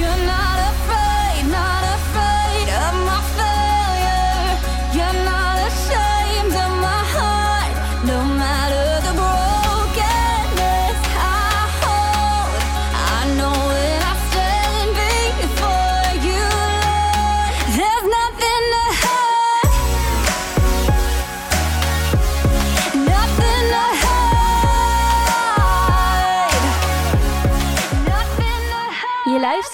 You're not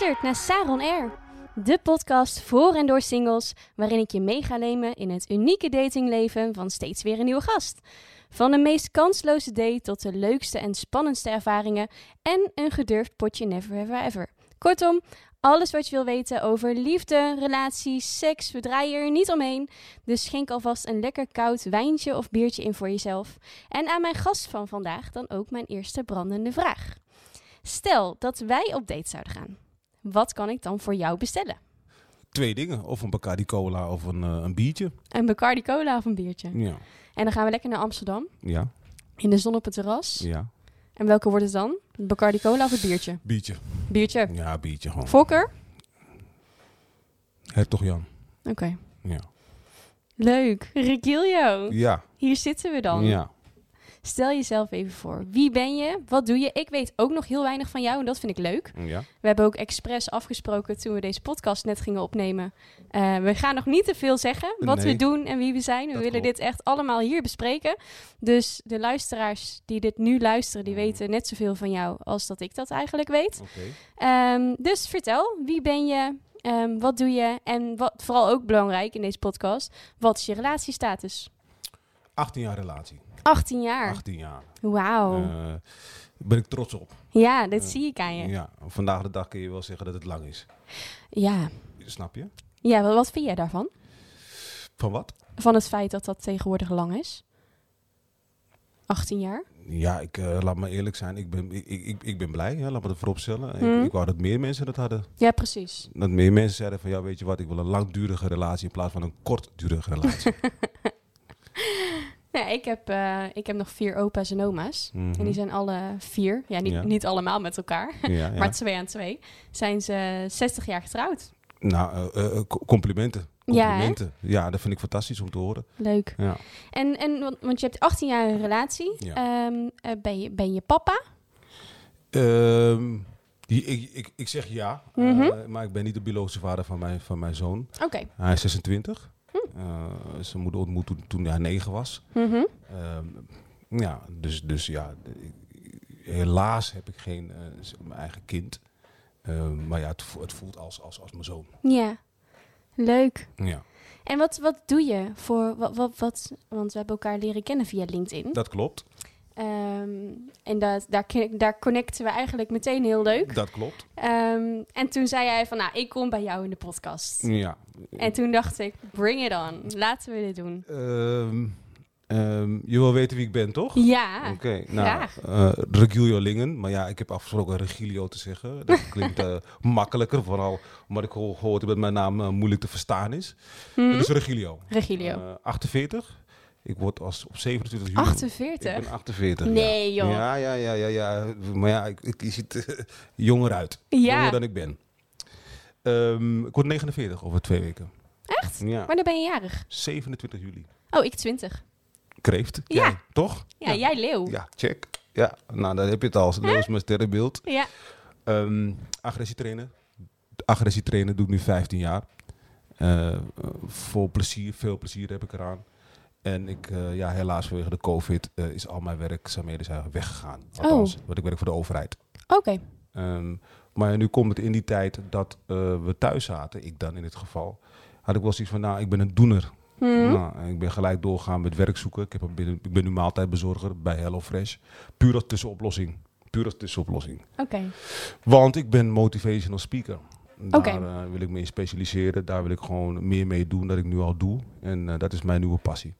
luistert naar Saron Air, de podcast voor en door singles, waarin ik je mee ga nemen in het unieke datingleven van steeds weer een nieuwe gast. Van de meest kansloze date tot de leukste en spannendste ervaringen en een gedurfd potje never ever ever. Kortom, alles wat je wil weten over liefde, relaties, seks, we draaien er niet omheen. Dus schenk alvast een lekker koud wijntje of biertje in voor jezelf. En aan mijn gast van vandaag dan ook mijn eerste brandende vraag. Stel dat wij op date zouden gaan. Wat kan ik dan voor jou bestellen? Twee dingen. Of een Bacardi Cola of een, eh, een biertje. Een Bacardi Cola of een biertje? Ja. En dan gaan we lekker naar Amsterdam. Ja. In de zon op het terras. Ja. En welke wordt het dan? Bacardi Cola of een biertje? Biertje. Biertje. Ja, biertje gewoon. Voorkeur? Hertog Jan. Oké. Ja. Leuk. Regilio. Ja. Hier zitten we dan. Ja. Stel jezelf even voor. Wie ben je? Wat doe je? Ik weet ook nog heel weinig van jou en dat vind ik leuk. Ja. We hebben ook expres afgesproken toen we deze podcast net gingen opnemen. Eh, we gaan nog niet te veel zeggen wat we doen en wie we zijn. We Dat willen klopt. dit echt allemaal hier bespreken. Dus de luisteraars die dit nu luisteren, die weten net zoveel van jou als dat ik dat eigenlijk weet. Oké. Ehm, dus vertel, wie ben je? Ehm, wat doe je? En wat vooral ook belangrijk in deze podcast, wat is je relatiestatus? 18 jaar relatie. 18 jaar. 18 jaar. Wauw. Eh, ben ik trots op. ja, dit eh, zie ik aan je. Ja, Ja. Vandaag de dag kun je wel zeggen dat het lang is. ja. Snap je? wat, wat vind jij daarvan? Van wat? Van het feit dat dat tegenwoordig lang is? 18 jaar? Ja, ik, eh, laat me eerlijk zijn. Ik ben, ik, ik, ik ben blij. Hè? Laat me dat vooropstellen. Mhm. Ik, ik wou dat meer mensen dat hadden. Ja, precies. Dat meer mensen zeiden van, ja, weet je wat, ik wil een langdurige relatie in plaats van een kortdurige relatie. Ja, ik, heb, eh, ik heb nog vier opa's en oma's. Mhm. En die zijn alle vier, ja niet, Ja. niet allemaal met elkaar, ja, maar twee aan twee, zijn ze 60 jaar getrouwd. Nou, eh, eh, co- complimenten. Ja? Complimenten. Ja, dat vind ik fantastisch om te horen. Leuk. Ja. En, en want, want je hebt 18 jaar een relatie. Ja. Ehm, eh, ben, je, ben je papa? Ehm, die- ik, ik, ik zeg ja, Mhm. maar ik ben niet de biologische vader van mijn, van mijn zoon. Oké. Hij is 26. Hm. Eh, zijn moeder ontmoet toen, toen hij 9 was. Mhm. Ehm, ja, dus, dus ja, helaas heb ik geen eh, mijn eigen kind. Ehm, maar ja, het, het voelt als, als, als mijn zoon. Ja. Leuk. Ja, En wat, wat doe je voor wat, wat, wat? Want we hebben elkaar leren kennen via LinkedIn. dat klopt. Ehm, en dat, daar, daar connecten we eigenlijk meteen heel leuk. Dat klopt. Ehm, en toen zei jij van, nou, ik kom bij jou in de podcast. Ja. En toen dacht ik, bring it on. Laten we dit doen. Ehm, je wil weten wie ik ben, toch? Ja, Oké, nou, graag. eh, Regilio Lingen. Maar ja, ik heb afgesproken Regilio te zeggen. Dat klinkt eh, makkelijker, vooral omdat ik geho- gehoord heb dat mijn naam eh, moeilijk te verstaan is. Dat is Regilio. Regilio. Eh, 48. Ik word als op 27 juli. 48? Ik ben 48. Nee, ja. joh. Ja, ja, ja, ja, ja. Maar ja, ik, ik, je ziet eh, jonger uit. Ja. Jonger dan ik ben. Ehm, ik word 49 over twee weken. Echt? Ja. Wanneer ben je jarig? 27 juli. Oh, ik 20. Kreeft. Ja. Jij, toch? Ja, jij leeuw. Ja, check. Ja, nou, dan heb je het al. Dat is mijn sterrenbeeld. Ja. Ehm agressie trainen. Agressie trainen doe ik nu 15 jaar. Eh, eh, voor plezier, veel plezier heb ik eraan. En ik, eh, ja, helaas vanwege de COVID eh, is al mijn werkzaamheden zijn weggegaan. Althans, want ik werk voor de overheid. Oké. Ehm, maar nu komt het in die tijd dat eh, we thuis zaten, ik dan in dit geval, had ik wel zoiets van, nou, ik ben een doener. Hm. Nou, en ik ben gelijk doorgaan met werk zoeken. Ik, heb een ik ben nu maaltijdbezorger bij HelloFresh. Puur als tussenoplossing. Puur als tussenoplossing. Oké. Want ik ben motivational speaker. Daar wil ik me in specialiseren. Daar wil ik gewoon meer mee doen dan ik nu al doe. En dat is mijn nieuwe passie.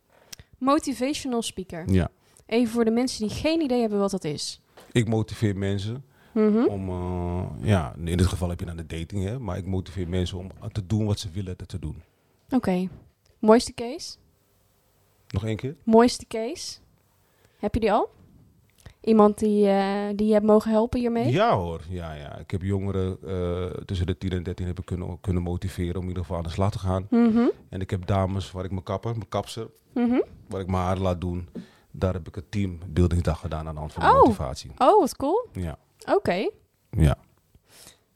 Motivational speaker. Ja. Even voor de mensen die geen idee hebben wat dat is. Ik motiveer mensen Mhm. om, eh, ja, in dit geval heb je naar de dating, hè, maar ik motiveer mensen om te doen wat ze willen dat te doen. Oké. Mooiste case? Nog één keer? Mooiste case? Heb je die al? Iemand die, eh, die je hebt mogen helpen hiermee? Ja hoor, ja, ja. Ik heb jongeren eh, tussen de 10 en 13 heb ik kunnen, kunnen motiveren om in ieder geval aan de slag te gaan. Mhm, En ik heb dames waar ik mijn kapper, mijn kapser, mhm. Waar ik mijn haar laat doen. Daar heb ik een teambuildingsdag gedaan aan de hand van de Oh. motivatie. Oh, wat cool. Ja, Oké. ja.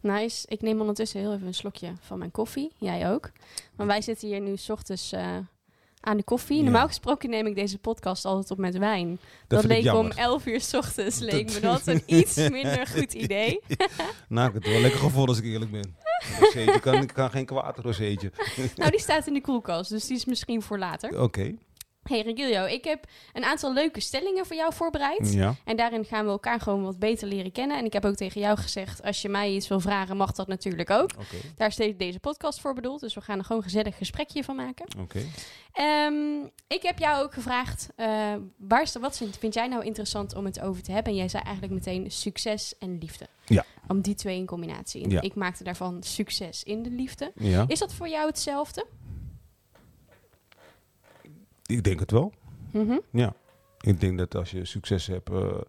Nice. Ik neem ondertussen heel even een slokje van mijn koffie. Jij ook. Want wij zitten hier nu 's ochtends eh, aan de koffie. Ja. Normaal gesproken neem ik deze podcast altijd op met wijn. Dat, ik leek om jammer. 11 uur 's ochtends. Leek me Dat- dat een iets minder goed idee. Nou, ik heb het wel lekker gevoeld als ik eerlijk ben. Kan, kan geen kwaad, rozeetje. Nou, die staat in de koelkast, dus die is misschien voor later. Oké, Hey Regilio, ik heb een aantal leuke stellingen voor jou voorbereid. ja. En daarin gaan we elkaar gewoon wat beter leren kennen. En ik heb ook tegen jou gezegd, als je mij iets wil vragen, mag dat natuurlijk ook. Daar is de- deze podcast voor bedoeld, dus we gaan er gewoon een gezellig gesprekje van maken. oké. Ehm, ik heb jou ook gevraagd, eh, waar is, wat vind, vind jij nou interessant om het over te hebben? En jij zei eigenlijk meteen succes en liefde. Ja. Om die twee in combinatie. Ja. ik maakte daarvan succes in de liefde. Ja, Is dat voor jou hetzelfde? Ik denk het wel. Mhm. Ja. Ik denk dat als je succes hebt eh,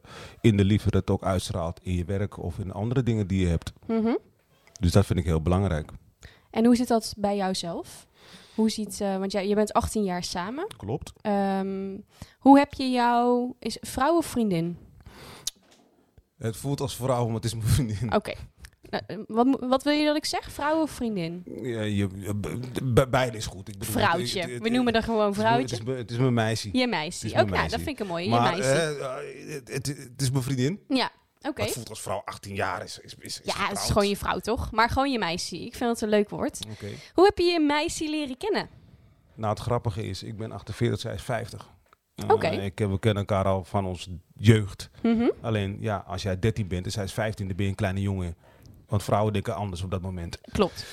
in de liefde, dat ook uitstraalt in je werk of in andere dingen die je hebt. Mhm. Dus dat vind ik heel belangrijk. En hoe zit dat bij jou zelf? Hoe ziet, eh, want jij, je bent 18 jaar samen. Klopt. Ehm, hoe heb je jou, is vrouw of vriendin? Het voelt als vrouw, maar het is mijn vriendin. Oké. Wat, mo- wat wil je dat ik zeg? Vrouw of vriendin? Ja, je, je- be- be- beide is goed. Ik bedoel, Vrouwtje. het- het- We noemen dat gewoon vrouwtje. Het is, mijn- het is mijn meisje. Je meisje. Ook nou, meisje. dat vind ik een mooie. Je meisje. eh, het, is mijn vriendin. ja, oké. Het voelt als vrouw 18 jaar is. is, is, Ja, het is gewoon je vrouw, toch? Maar gewoon je meisje. Ik vind het een leuk woord. Oké. Hoe heb je je meisje leren kennen? Nou, het grappige is, ik ben 48, zij is 50. Eh, Oké. ik, heb- we kennen elkaar al van ons jeugd. Mhm. Alleen, ja, als jij 13 bent en zij is 15, dan ben je een kleine jongen. Want vrouwen denken anders op dat moment. Klopt.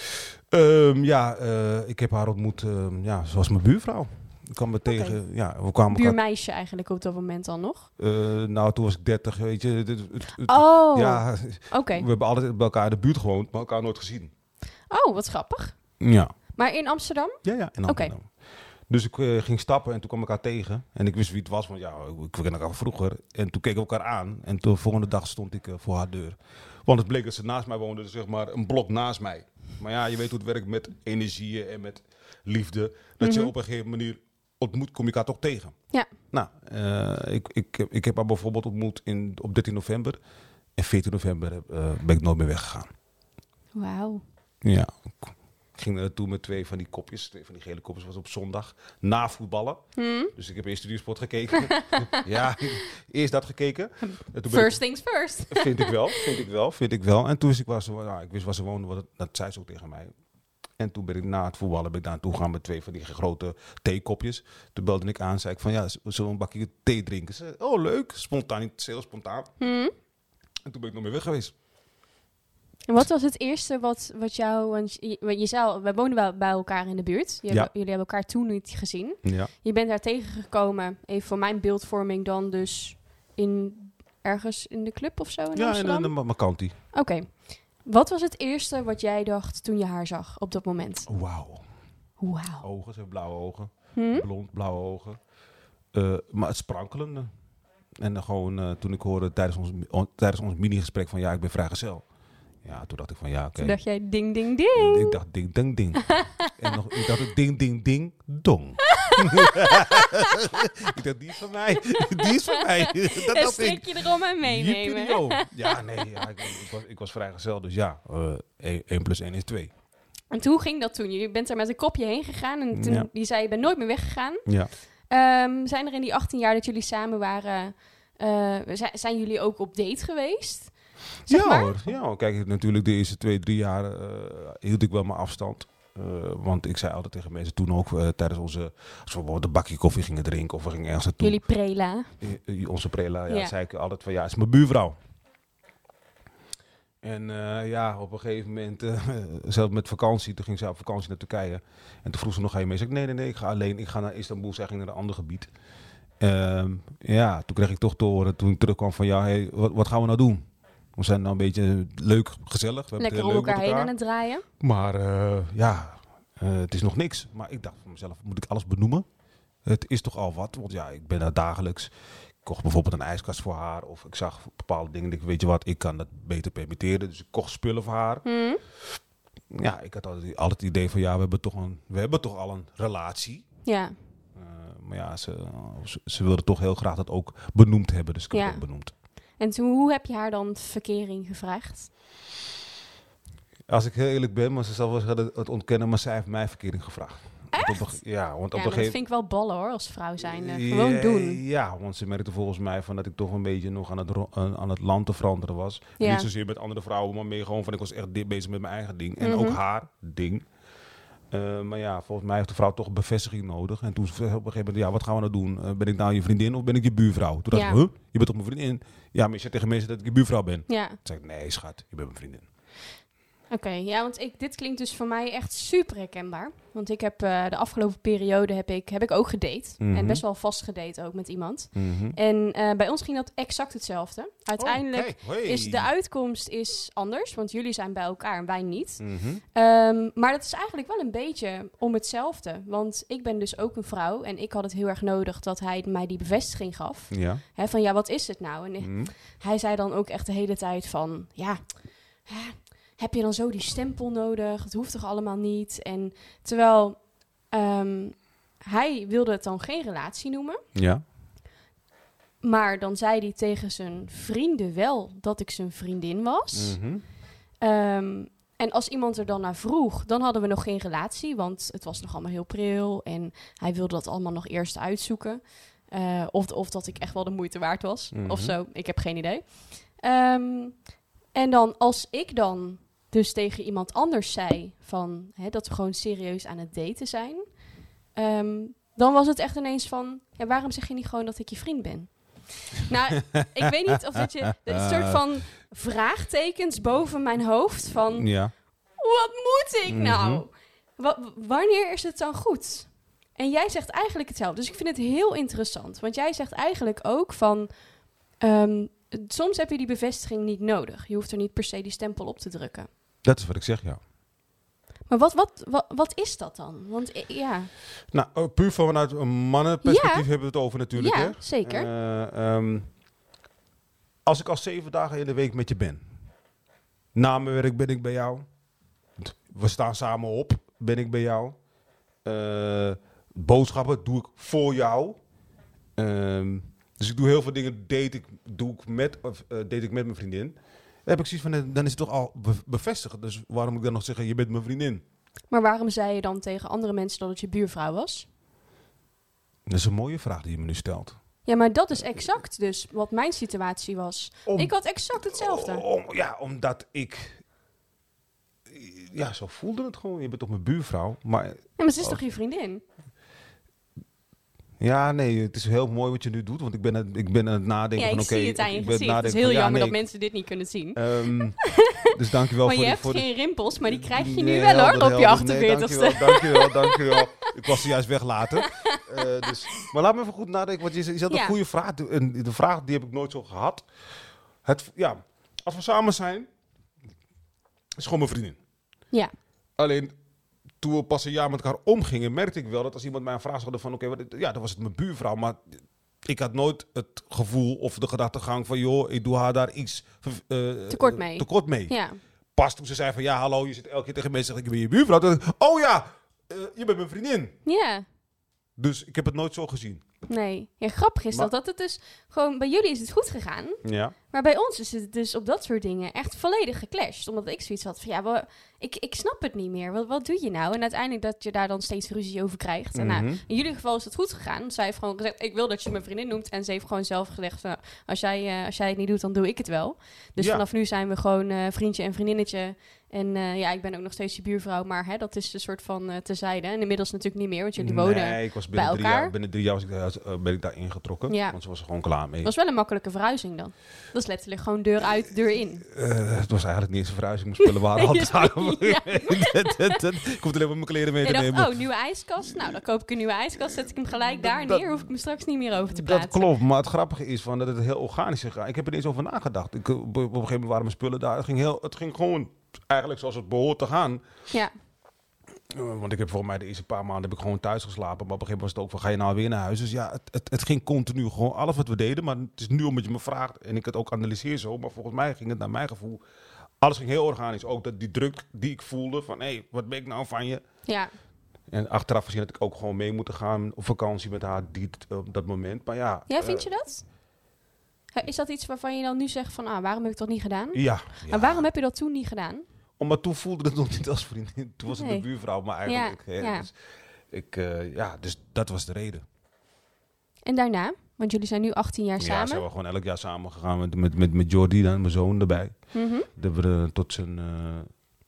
Ehm, ja, eh, ik heb haar ontmoet, ehm, ja, zoals mijn buurvrouw. Ik kwam me tegen, ja, we kwamen elkaar... Buurmeisje eigenlijk op dat moment al nog. eh, nou, toen was ik 30, weet je. Het- het- het- het- Oh, Ja, oké. we hebben altijd bij elkaar in de buurt gewoond, maar elkaar nooit gezien. Oh, wat grappig. Ja. Maar in Amsterdam? Ja, ja, in Oké. Amsterdam. Dus ik eh, ging stappen en toen kwam ik haar tegen. En ik wist wie het was, want ja, ik ken elkaar vroeger. En toen keken we elkaar aan. En de volgende dag stond ik voor haar deur. Want het bleek dat ze naast mij woonde, dus zeg maar een blok naast mij. Maar ja, je weet hoe het werkt met energieën en met liefde. Dat je Mhm. op een gegeven manier ontmoet, kom je elkaar toch tegen. Ja. Nou, eh, ik, ik, heb- ik heb haar bijvoorbeeld ontmoet in, op 13 november. En 14 november eh, ben ik nooit meer weggegaan. Wauw. Ja. Ik ging er naartoe met twee van die kopjes. Twee van die gele kopjes was op zondag. Na voetballen. Hm? Dus ik heb eerst Studiosport gekeken. ja, eerst dat gekeken. First things first. vind ik wel, vind ik wel, vind ik wel. En toen wist ik waar ze, nou, ik wist waar ze woonde, want dat, zei ze ook tegen mij. En toen ben ik na het voetballen ben ik daar naartoe gegaan met twee van die grote theekopjes. Toen belde ik aan, zei ik van ja, zullen we een bakje thee drinken? Ze zei, oh leuk, spontaan, heel spontaan. Hm? En toen ben ik nog meer weg geweest. En wat was het eerste wat, wat jou... Want je, je zei, we wonen wel bij elkaar in de buurt. Je Ja. hebben- jullie hebben elkaar toen niet gezien. Ja. Je bent daar tegengekomen, even voor mijn beeldvorming dan dus in ergens in de club of zo in Ja, Amsterdam? dan Makanti. Oké. Wat was het eerste wat jij dacht toen je haar zag op dat moment? Wauw. Wauw. Ogen, ze heeft blauwe ogen. Hm? Blond, blauwe ogen. Eh, maar het sprankelende. En dan gewoon eh, toen ik hoorde tijdens ons, on- tijdens ons mini-gesprek van ja, ik ben vrijgezel. Ja, toen dacht ik van ja, oké. Toen dacht jij ding, ding, ding. Ik dacht ding, ding, ding. en nog, ik dacht ding, ding, ding, dong. ik dacht, die is van mij. die is van mij. dat Een ik. erom en meenemen. Ja, nee, ja, ik, ik was, ik was vrijgezel. Dus ja, eh 1 plus 1 is 2. En hoe ging dat toen? Je bent er met een kopje heen gegaan en toen Ja. je zei je bent nooit meer weggegaan. Ja. Ehm, zijn er in die 18 jaar dat jullie samen waren, eh, zijn jullie ook op date geweest? Zeg ja maar? hoor, ja hoor. Kijk, natuurlijk de eerste twee, drie jaar eh, hield ik wel mijn afstand. Eh, want ik zei altijd tegen mensen toen ook eh, tijdens onze... Als we bijvoorbeeld een bakje koffie gingen drinken of we gingen ergens naartoe. Jullie prela. Onze prela, ja, Ja. zei ik altijd van ja, is mijn buurvrouw. En ja, op een gegeven moment, eh, zelfs met vakantie, toen ging zij op vakantie naar Turkije. En toen vroeg ze nog, je mee? Zei ik, nee, nee, nee, ik ga alleen. Ik ga naar Istanbul, zij ging naar een ander gebied. Ehm, ja, toen kreeg ik toch te horen, toen ik terugkwam van, ja, hey, wat, wat gaan we nou doen? We zijn nou een beetje leuk, gezellig. We Lekker om elkaar heen aan het draaien. Maar eh, ja, eh, het is nog niks. Maar ik dacht van mezelf, moet ik alles benoemen? Het is toch al wat, want ja, ik ben daar dagelijks. Ik kocht bijvoorbeeld een ijskast voor haar. Of ik zag bepaalde dingen. Ik weet je wat, ik kan dat beter permitteren. Dus ik kocht spullen voor haar. Hm? Ja, ik had altijd, altijd het idee van ja, we hebben toch, een, we hebben toch al een relatie. Ja. Eh, maar ja, ze, ze, ze wilde toch heel graag dat ook benoemd hebben. Dus ik heb Ja. het ook benoemd. En toen, hoe heb je haar dan verkering gevraagd? Als ik heel eerlijk ben, maar ze zal wel het ontkennen, maar zij heeft mij verkering gevraagd. Op Echt? ja, want Ja, op maar een dat gegeven vind ik wel ballen hoor, als vrouw zijn. Gewoon Ja, doen. Ja, want ze merkte volgens mij van dat ik toch een beetje nog aan het, aan het land te veranderen was. Ja. Niet zozeer met andere vrouwen, maar meer gewoon van ik was echt bezig met mijn eigen ding. En Mhm. ook haar ding. Eh, maar ja, volgens mij heeft de vrouw toch een bevestiging nodig. En toen op een gegeven moment, ja, wat gaan we nou doen? Eh, ben ik nou je vriendin of ben ik je buurvrouw? Toen dacht Ja. ik, huh? Je bent toch mijn vriendin? Ja, maar je zegt tegen mensen dat ik je buurvrouw ben. Ja, Toen zei ik, nee schat, je bent mijn vriendin. Oké. Ja, want ik, dit klinkt dus voor mij echt super herkenbaar. Want ik heb eh, de afgelopen periode heb ik, heb ik ook gedate. Mhm. En best wel vast gedate ook met iemand. Mhm. En eh, bij ons ging dat exact hetzelfde. Uiteindelijk Oh, hey. is de uitkomst is anders. Want jullie zijn bij elkaar en wij niet. Mhm. Ehm, maar dat is eigenlijk wel een beetje om hetzelfde. Want ik ben dus ook een vrouw. En ik had het heel erg nodig dat hij mij die bevestiging gaf. Ja. Hè, van ja, wat is het nou? En Mhm. hij zei dan ook echt de hele tijd van... Ja, hè, heb je dan zo die stempel nodig? Het hoeft toch allemaal niet? En terwijl ehm, hij wilde het dan geen relatie noemen. Ja. Maar dan zei hij tegen zijn vrienden wel dat ik zijn vriendin was. Mhm. Ehm, en als iemand er dan naar vroeg, dan hadden we nog geen relatie, want het was nog allemaal heel pril en hij wilde dat allemaal nog eerst uitzoeken. Eh, of, of dat ik echt wel de moeite waard was, Mhm. of zo. Ik heb geen idee. Ehm, en dan als ik dan dus tegen iemand anders zei van hè, dat we gewoon serieus aan het daten zijn, ehm, dan was het echt ineens van, ja, waarom zeg je niet gewoon dat ik je vriend ben? Nou, ik weet niet of dat je een soort van vraagtekens boven mijn hoofd van Ja. wat moet ik Mhm. nou? Wa- wanneer is het dan goed? En jij zegt eigenlijk hetzelfde. Dus ik vind het heel interessant. Want jij zegt eigenlijk ook van... ehm, soms heb je die bevestiging niet nodig. Je hoeft er niet per se die stempel op te drukken. Dat is wat ik zeg, ja. Maar wat, wat, wat, wat is dat dan? Want eh, ja, Nou, eh, puur vanuit een mannenperspectief Ja. hebben we het over natuurlijk, hè? ja zeker. Eh, ehm, als ik al zeven dagen in de week met je ben. Na mijn werk ben ik bij jou. We staan samen op, ben ik bij jou. Eh, boodschappen doe ik voor jou. Ehm, dus ik doe heel veel dingen, date ik, doe ik met, of, date ik met mijn vriendin. Dan heb ik zoiets van, dan is het toch al be- bevestigd. Dus waarom moet ik dan nog zeggen, je bent mijn vriendin? Maar waarom zei je dan tegen andere mensen dat het je buurvrouw was? Dat is een mooie vraag die je me nu stelt. Ja, maar dat is exact dus wat mijn situatie was. Om- Ik had exact hetzelfde. Om, ja, omdat ik... Ja, zo voelde het gewoon. Je bent toch mijn buurvrouw. Maar Ja, maar ze is Oh. toch je vriendin? Ja, nee, het is heel mooi wat je nu doet. Want ik ben, het, ik ben aan het nadenken Ja, ik van oké... zie het aan je ik gezicht. Het is heel van, ja, jammer nee, dat mensen dit niet kunnen zien. ehm, dus dankjewel maar voor je die- hebt voor de- geen rimpels, maar die krijg je nu wel hoor, op je helder. Nee, 48ste. dankjewel, dankjewel, dankjewel. Ik was ze juist weglaten. Eh, dus, maar laat me even goed nadenken, want je, je Ja. een goede vraag. De, de vraag die heb ik nooit zo gehad. Het, ja, als we samen zijn, is gewoon mijn vriendin. Ja, Alleen toen we pas een jaar met elkaar omgingen, merkte ik wel dat als iemand mij een vraag stelde van oké, ja, dan was het mijn buurvrouw, maar ik had nooit het gevoel of de gedachtegang van joh, ik doe haar daar iets eh, Tekort mee. tekort mee. ja. Pas toen ze zei van ja, hallo, je zit elke keer tegen mensen zegt ik ben je buurvrouw. Ik, oh ja, eh, je bent mijn vriendin. Ja, Dus ik heb het nooit zo gezien. nee. Ja, grappig is Maar- dat. Dat het dus gewoon, bij jullie is het goed gegaan. Ja. Maar bij ons is het dus op dat soort dingen echt volledig geclashed. Omdat ik zoiets had van, ja, wel, ik, ik snap het niet meer. Wat, wat doe je nou? En uiteindelijk dat je daar dan steeds ruzie over krijgt. En nou, Mhm. in jullie geval is het goed gegaan. Want zij heeft gewoon gezegd, ik wil dat je mijn vriendin noemt. En ze heeft gewoon zelf gezegd, van, als, jij, eh, als jij het niet doet, dan doe ik het wel. Dus Ja. vanaf nu zijn we gewoon eh, vriendje en vriendinnetje. En eh, ja, ik ben ook nog steeds je buurvrouw. Maar hè, dat is een soort van eh tezijde. En inmiddels natuurlijk niet meer, want jullie wonen... Ik was bij drie elkaar. jaar, binnen drie jaar was ik, ben ik daar ingetrokken. Ja. Want ze was er gewoon klaar mee. Dat was wel een makkelijke verhuizing dan. Dat is letterlijk gewoon deur uit, deur in. Eh, het was eigenlijk niet eens een verhuizing. Mijn spullen waren al ik hoefde alleen maar mijn kleren mee te dacht, nemen. oh, nieuwe ijskast. Nou, dan koop ik een nieuwe ijskast. Zet ik hem gelijk daar Dat- neer. Hoef ik me straks niet meer over te praten. Dat klopt, maar het grappige is van dat het heel organisch is. Ik heb er eens over nagedacht. Ik, op, op een gegeven moment waren mijn spullen daar. Het ging, heel, het ging gewoon eigenlijk zoals het behoort te gaan. Ja, Eh, want ik heb volgens mij de eerste paar maanden heb ik gewoon thuis geslapen. Maar op een gegeven moment was het ook van, ga je nou weer naar huis? Dus ja, het, het, het ging continu gewoon alles wat we deden. Maar het is nu omdat je me vraagt en ik het ook analyseer zo. Maar volgens mij ging het naar mijn gevoel, alles ging heel organisch. Ook dat die druk die ik voelde van, hé, hey, wat ben ik nou van je? Ja, En achteraf gezien dat ik ook gewoon mee moeten gaan op vakantie met haar die, op dat moment. Maar ja. ja vind eh, je dat? Is dat iets waarvan je dan nu zegt van, ah, waarom heb ik dat niet gedaan? Ja. En ja. waarom heb je dat toen niet gedaan? Omdat toen voelde het nog niet als vriendin. Toen was het Nee. de buurvrouw, maar eigenlijk. Ja, hè, ja. Dus, ik, eh, ja, dus dat was de reden. En daarna? Want jullie zijn nu 18 jaar Ja, zijn samen. we gewoon elk jaar samen gegaan met, met, met, met Jordi dan, mijn zoon erbij. Mhm. Dat hebben we eh, tot zijn eh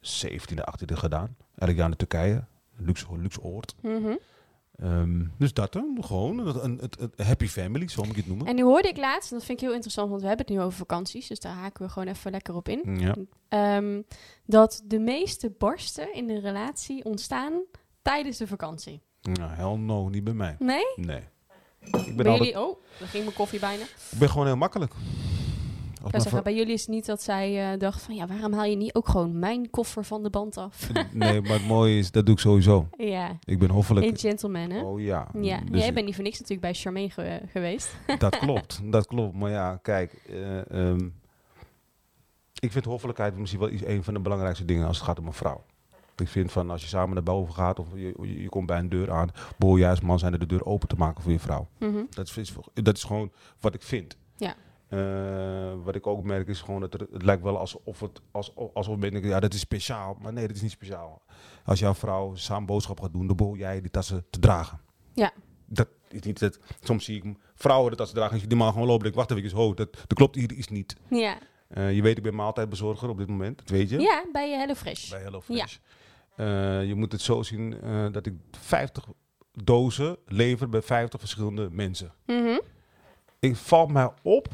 17e, 18e gedaan. Elk jaar naar Turkije. Luxe, luxe oord. Mhm. Ehm, dus dat dan, gewoon. Een, een, het, het happy family, zo moet ik het noemen. En nu hoorde ik laatst, en dat vind ik heel interessant, want we hebben het nu over vakanties, dus daar haken we gewoon even lekker op in. Ja. Ehm, dat de meeste barsten in de relatie ontstaan tijdens de vakantie. Nou, hell no, niet bij mij. Nee? Nee. Ik ben, altijd, jullie, oh, daar ging mijn koffie bijna. ik ben gewoon heel makkelijk. Zeggen, bij jullie is het niet dat zij eh, dacht van, ja, waarom haal je niet ook gewoon mijn koffer van de band af? Nee, maar het mooie is, dat doe ik sowieso. ja, Ik ben hoffelijk. een gentleman, hè? Oh ja. Ja, Dus jij bent niet voor niks natuurlijk bij Charmaine ge- geweest. Dat klopt, dat klopt. Maar ja, kijk. eh, ehm, ik vind hoffelijkheid misschien wel iets, een van de belangrijkste dingen als het gaat om een vrouw. Ik vind van als je samen naar boven gaat of je, je, je komt bij een deur aan, behoor als man zijn er de deur open te maken voor je vrouw. Mhm. Dat is, dat is gewoon wat ik vind. Ja. Eh, wat ik ook merk is gewoon dat er, het lijkt wel alsof het alsof, alsof ben ik, ja dat is speciaal, maar nee dat is niet speciaal. Als jouw vrouw samen boodschap gaat doen, dan behoor jij die tassen te dragen. Ja. Dat is niet dat. Soms zie ik vrouwen de tassen dragen en je die man gewoon lopen. Ik wacht even, ho, dat, dat klopt hier iets niet. Ja. Eh, je weet, ik ben maaltijdbezorger op dit moment, dat weet je. ja, bij Hello Fresh. Bij HelloFresh. Eh, je moet het zo zien dat ik 50 dozen lever bij 50 verschillende mensen. Mhm. Ik valt mij op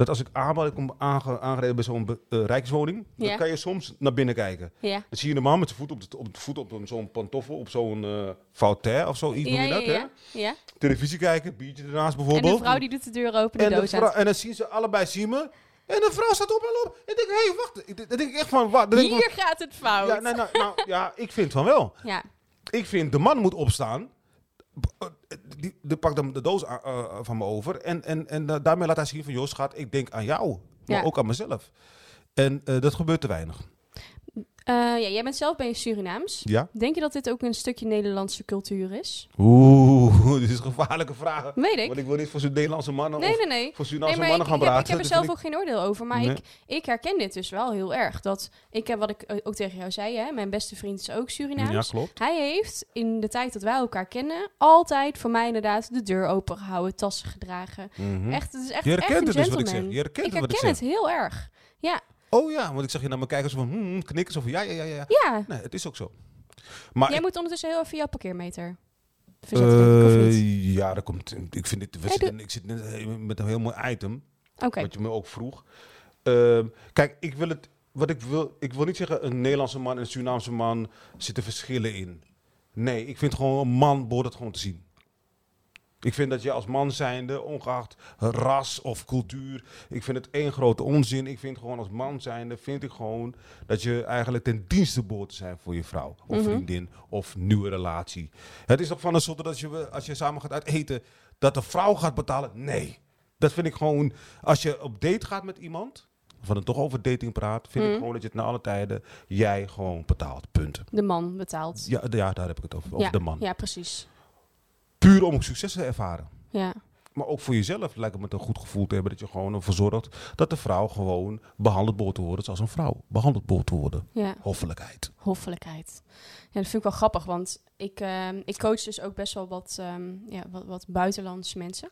dat als ik aanbel, ik kom aange- aangereden bij zo'n eh, rijkswoning, Ja. dan kan je soms naar binnen kijken. Ja. Dan zie je een man met zijn voet op, de, op, de voet op zo'n pantoffel, op zo'n eh fauteuil of zoiets, Ja, noem je ja, dat, ja, hè? ja. Televisie kijken, biertje ernaast En bijvoorbeeld. de vrouw die doet de deur open, en, de doos en dan zien ze allebei zien me. En de vrouw staat op en op. En ik denk, hé, hey, wacht. Ik- Dan denk ik echt van, wat? Hier gaat het fout. ja, nou, nou, nou, ja, ik vind van wel. Ja. Ik vind de man moet opstaan. Eh, Die, die pakt dan de doos a- eh, van me over. En, en, en eh, daarmee laat hij zien van... joh schat, ik denk aan jou. Maar Ja. ook aan mezelf. En eh, dat gebeurt te weinig. Eh, ja, jij bent zelf ben je Surinaams. Ja? Denk je dat dit ook een stukje Nederlandse cultuur is? Oeh, dit is een gevaarlijke vraag. Weet ik. Want ik wil niet voor zo'n Nederlandse mannen Nee, nee, nee. voor Nee, Surinaamse maar ik, mannen gaan ik, heb, praten. ik heb er zelf ook geen oordeel over. Maar Nee. ik, ik herken dit dus wel heel erg. Dat ik heb wat ik eh, ook tegen jou zei. Hè, mijn beste vriend is ook Surinaams. Ja, klopt. Hij heeft in de tijd dat wij elkaar kennen... altijd voor mij inderdaad de deur open gehouden, tassen gedragen. Mhm. Echt, het is echt, Je herkent een het dus wat ik zeg. Je herkent ik het wat ik herken zeg. het heel erg. Ja, Oh ja, want ik zag je naar me kijken zo van... hmm, knikken zo van ja, ja, ja, ja. ja. Nee, het is ook zo. Maar Jij moet ondertussen heel even jouw parkeermeter verzetten, denk ik, of Eh, ja, dat komt. Ik vind dit. We Hey, zitten, ik zit net he- met een heel mooi item. Oké. Wat je me ook vroeg. Ehm, kijk, ik wil het. Wat ik wil. Ik wil niet zeggen een Nederlandse man en een Surinaamse man zitten verschillen in. Nee, ik vind gewoon een man behoort het gewoon te zien. Ik vind dat je als man zijnde, ongeacht ras of cultuur, ik vind het één grote onzin. Ik vind gewoon als man zijnde, vind ik gewoon dat je eigenlijk ten dienste behoort te zijn voor je vrouw of Mhm. vriendin of nieuwe relatie. Het is toch van een soort dat als je, als je samen gaat uit eten, dat de vrouw gaat betalen? Nee. Dat vind ik gewoon, als je op date gaat met iemand, of we dan toch over dating praat, vind ik Mhm. gewoon dat je het na alle tijden, jij gewoon betaalt. Punt. De man betaalt. Ja, ja daar heb ik het over. Over ja, de man. Ja, precies. Puur om succes te ervaren. Ja. Maar ook voor jezelf lijkt het me een goed gevoel te hebben dat je gewoon ervoor zorgt dat de vrouw gewoon behandeld behoort te worden zoals een vrouw behandeld behoort te worden. ja. Hoffelijkheid. Hoffelijkheid. Ja, dat vind ik wel grappig, want ik, ehm, ik coach dus ook best wel wat, ehm, ja, wat, wat buitenlandse mensen.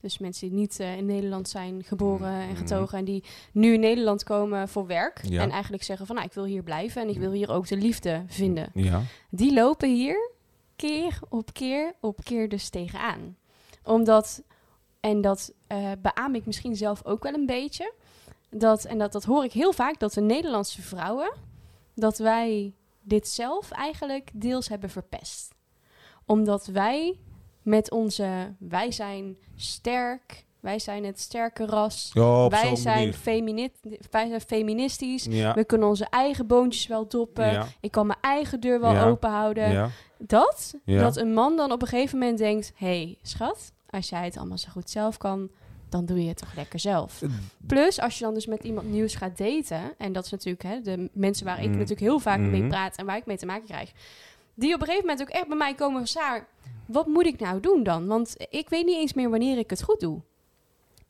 Dus mensen die niet eh, in Nederland zijn geboren en Mhm. getogen en die nu in Nederland komen voor werk. Ja. En eigenlijk zeggen van, nou, ik wil hier blijven en ik wil hier ook de liefde vinden. Ja. Die lopen hier keer op keer op keer dus tegenaan. Omdat, en dat eh beaam ik misschien zelf ook wel een beetje, dat, en dat, dat hoor ik heel vaak, dat de Nederlandse vrouwen, dat wij dit zelf eigenlijk deels hebben verpest. Omdat wij met onze, wij zijn sterk, Wij zijn het sterke ras. Ja, wij, zijn wij zijn feministisch. Ja. We kunnen onze eigen boontjes wel doppen. Ja. Ik kan mijn eigen deur wel Ja. open houden. Ja. Dat, dat een man dan op een gegeven moment denkt... hé, hey, schat, als jij het allemaal zo goed zelf kan... dan doe je het toch lekker zelf. Plus, als je dan dus met iemand nieuws gaat daten... en dat is natuurlijk hè, de mensen waar ik Mhm. natuurlijk heel vaak mee Mhm. praat... en waar ik mee te maken krijg... die op een gegeven moment ook echt bij mij komen van... Saar, wat moet ik nou doen dan? Want ik weet niet eens meer wanneer ik het goed doe.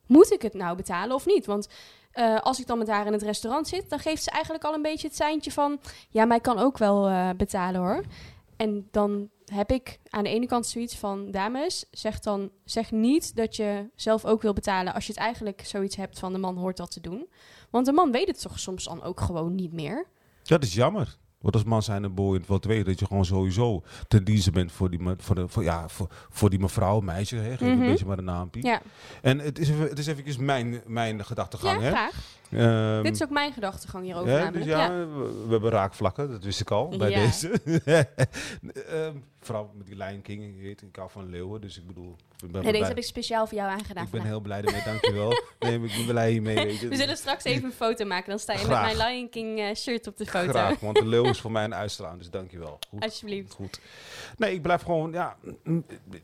Moet ik het nou betalen of niet? Want eh, als ik dan met haar in het restaurant zit... dan geeft ze eigenlijk al een beetje het seintje van... ja, ik kan ook wel eh, betalen hoor. En dan heb ik aan de ene kant zoiets van... dames, zeg dan zeg niet dat je zelf ook wil betalen... als je het eigenlijk zoiets hebt van de man hoort dat te doen. Want de man weet het toch soms dan ook gewoon niet meer. Dat is jammer. Want als man zijn en boy in het wel weten dat je gewoon sowieso ten dienste bent voor die, voor de, voor, ja, voor, voor die mevrouw, meisje, hè, geef Mhm. een beetje maar een naampje. Ja, En het is, even, het is even mijn, mijn gedachtegang. ja hè. graag. Ehm, Dit is ook mijn gedachtegang hierover namelijk. dus ja, ja. We, we hebben raakvlakken, dat wist ik al bij Ja. deze. Ehm, vooral met die Lion King, je weet, ik hou van leeuwen, dus ik bedoel... Ik ben, Nee, deze heb ik speciaal voor jou aangedaan ik ben heel blij ermee, dankjewel. nee, ik ben blij hiermee. Weet je. We zullen straks even een foto maken. Dan sta je Graag. met mijn Lion King eh, shirt op de foto. Graag, want de leeuw is voor mij een uitstraling, dus dankjewel. Goed. Alsjeblieft. Goed. Nee, ik blijf gewoon, ja,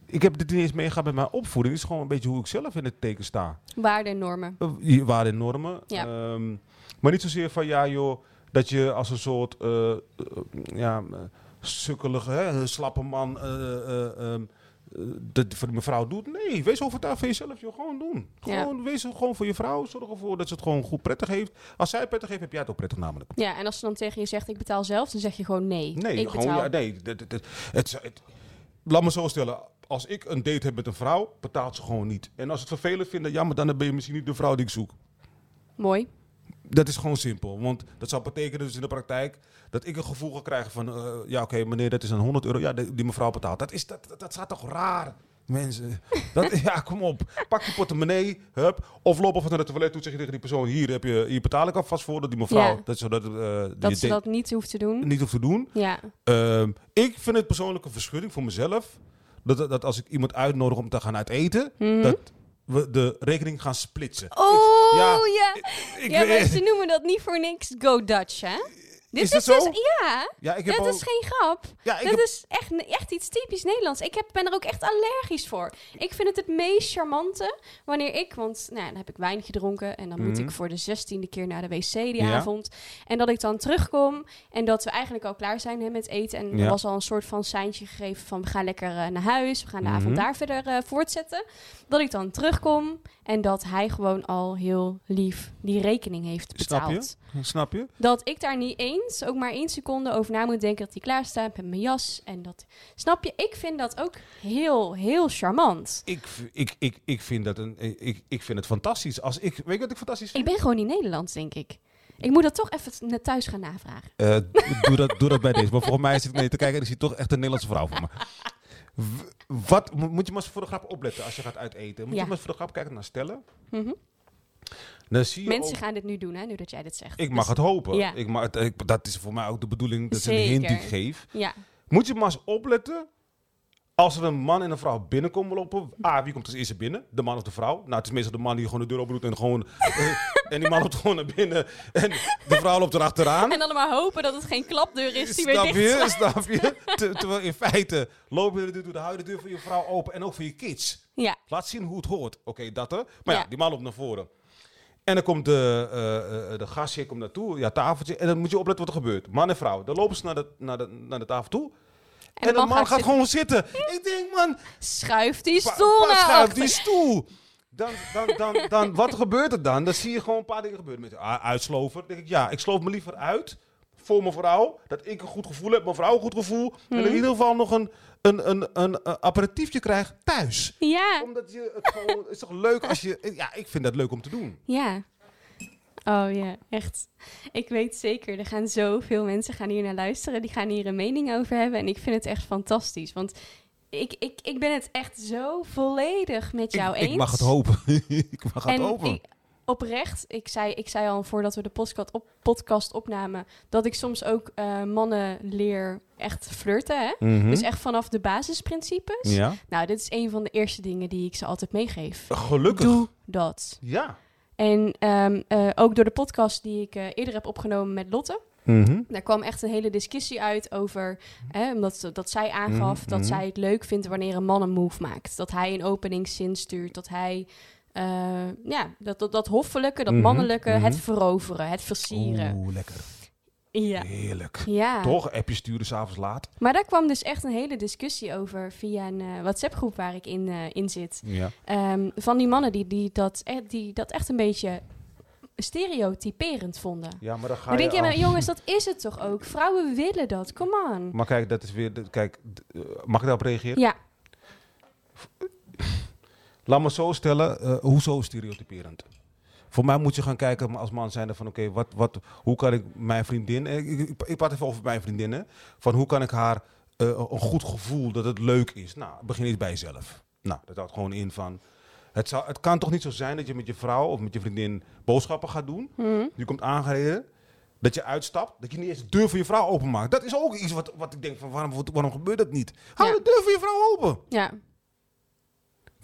ik heb dit niet eens meegaan met mijn opvoeding. Het is gewoon een beetje hoe ik zelf in het teken sta. Waarden en normen. Uh, Waarden en normen. Ja. Ehm, maar niet zozeer van, ja joh, dat je als een soort, eh, eh, ja, sukkelige, hè, slappe man, eh, eh, ehm, eh, dat voor die mevrouw doet. Nee, wees overtuigd van jezelf, joh. Gewoon doen. Ja. Gewoon, Wees gewoon voor je vrouw. Zorg ervoor dat ze het gewoon goed prettig heeft. Als zij prettig heeft, heb jij het ook prettig namelijk. Ja, en als ze dan tegen je zegt, ik betaal zelf, dan zeg je gewoon nee. Nee, ik gewoon, betaal. ja, nee. Het, het, het, het- het- laat me zo stellen. Als ik een date heb met een vrouw, betaalt ze gewoon niet. En als ze het vervelend vinden, ja, maar dan ben je misschien niet de vrouw die ik zoek. Mooi. Dat is gewoon simpel. Want dat zou betekenen dus in de praktijk dat ik een gevoel ga krijgen van... eh, ja, oké, meneer, dat is een 100 euro. Ja, die mevrouw betaalt. Dat, is, dat, dat, dat staat toch raar, mensen? Dat, ja, kom op. Pak je portemonnee, hup. Of loop even naar de toilet toe, zeg je tegen die persoon... hier, heb je, hier betaal ik alvast voor dat die mevrouw... Ja. Dat, zodat, eh, Dat ze dat niet hoeft te doen. niet hoeft te doen. Ja. Ehm, ik vind het persoonlijk een verschudding voor mezelf. Dat, dat, dat als ik iemand uitnodig om te gaan uit eten, Mhm. dat we de rekening gaan splitsen. Oh, Ik- ja. Ik ja, maar ze noemen dat niet voor niks Go Dutch, hè? Dit Is dat dus, zo? ja, ja, ik heb dat al- is geen grap. ja, dat heb, is echt, echt iets typisch Nederlands. Ik heb, ben er ook echt allergisch voor. Ik vind het het meest charmante wanneer ik, want nou, dan heb ik wijn gedronken en dan moet Mhm. ik voor de zestiende keer naar de wc die Ja. avond. En dat ik dan terugkom en dat we eigenlijk al klaar zijn hè, met eten. En Ja. er was al een soort van seintje gegeven van we gaan lekker eh, naar huis, we gaan de Mhm. avond daar verder eh, voortzetten. Dat ik dan terugkom en dat hij gewoon al heel lief die rekening heeft Snap betaald. je? Snap je? Dat ik daar niet eens, ook maar één seconde over na moet denken dat hij klaar staat met mijn jas. En dat, snap je? Ik vind dat ook heel, heel charmant. Ik, ik, ik, ik, vind dat een, ik, ik vind het fantastisch. Als ik, weet je wat ik fantastisch Ik vind? ben gewoon niet Nederlands, denk ik. Ik moet dat toch even naar thuis gaan navragen. Eh, doe, dat, doe dat bij deze. Maar volgens mij zit ik mee te kijken en ik zie toch echt een Nederlandse vrouw voor me. W- Wat, mo- moet je maar eens voor de grap opletten als je gaat uiteten? Moet Ja. je maar eens voor de grap kijken naar stellen? Mhm. Dan zie je Mensen ook- gaan dit nu doen, hè, nu dat jij dit zegt. Ik mag Dus- het hopen. Ja. Ik mag ik, dat is voor mij ook de bedoeling. Dat is een hint die ik geef. Ja, Moet je maar eens opletten. Als er een man en een vrouw binnenkomen lopen. Ah, wie komt als eerste binnen? De man of de vrouw? Nou, het is meestal de man die gewoon de deur open doet en gewoon... eh, en die man loopt gewoon naar binnen. En de vrouw loopt erachteraan. en dan maar hopen dat het geen klapdeur is die weer dicht je? Snap je? Ter- terwijl in feite loop je de deur hou de deur voor je vrouw open en ook voor je kids. Ja, Laat zien hoe het hoort. Oké, dat er. Maar ja, Ja. die man loopt naar voren. En dan komt de, eh, de gastheer komt naartoe, ja, tafeltje. En dan moet je opletten wat er gebeurt. Man en vrouw. Dan lopen ze naar de, naar de, naar de tafel toe. En, de man, gaat, zitten. gewoon zitten. Ik denk, man, Schuif die stoel pa, schuif die stoel. Dan, dan, dan, dan, wat gebeurt er dan? Dan zie je gewoon een paar dingen gebeuren. Met ah, uitsloven. Dan denk ik, ja, ik sloof me liever uit voor mijn vrouw. Dat ik een goed gevoel heb, mijn vrouw een goed gevoel. En in ieder geval nog een, een, een, een, een aperitiefje krijg thuis. Ja, Omdat je het gewoon... Het is toch leuk als je... Ja, ik vind dat leuk om te doen. ja. Oh ja, echt. Ik weet zeker, er gaan zoveel mensen gaan hier naar luisteren. Die gaan hier een mening over hebben. En ik vind het echt fantastisch. Want ik, ik, ik ben het echt zo volledig met jou ik, eens. ik mag het hopen. ik mag het En hopen. ik- oprecht, ik zei, ik zei al voordat we de podcast, op, podcast opnamen, dat ik soms ook eh, mannen leer echt flirten. Hè? Mhm. Dus echt vanaf de basisprincipes. Ja. Nou, dit is een van de eerste dingen die ik ze altijd meegeef. Gelukkig. Doe dat. Ja. En ehm, eh, ook door de podcast die ik eh, eerder heb opgenomen met Lotte. Mhm. Daar kwam echt een hele discussie uit over, hè, omdat dat zij aangaf Mhm, dat zij het leuk vindt wanneer een man een move maakt. Dat hij een openingszin stuurt, dat hij, eh, ja, dat, dat, dat hoffelijke, dat Mhm, mannelijke, mhm. het veroveren, het versieren. Oeh, lekker. Ja. Heerlijk. Ja. Toch? Appje sturen s'avonds laat. Maar daar kwam dus echt een hele discussie over via een eh, WhatsApp-groep waar ik in, eh, in zit. Ja. Ehm, van die mannen die, die, dat, eh, die dat echt een beetje stereotyperend vonden. Ja, maar dan ga Dan denk je, maar jongens, dat is het toch ook? Vrouwen willen dat, come on. Maar kijk, dat is weer... Kijk, mag ik daarop reageren? Ja, Laat me zo stellen, eh, hoezo stereotyperend? Voor mij moet je gaan kijken als man zijnde van oké, wat, wat, hoe kan ik mijn vriendin, eh, ik, ik, ik praat even over mijn vriendinnen, van hoe kan ik haar eh, een goed gevoel dat het leuk is. Nou, begin eens bij jezelf. Nou, dat houdt gewoon in van, het, zou, het kan toch niet zo zijn dat je met je vrouw of met je vriendin boodschappen gaat doen. Mhm. Je komt aangereden, dat je uitstapt, dat je niet eens de deur voor je vrouw openmaakt. Dat is ook iets wat, wat ik denk van waarom, waarom gebeurt dat niet? Hou Ja. de deur voor je vrouw open. ja.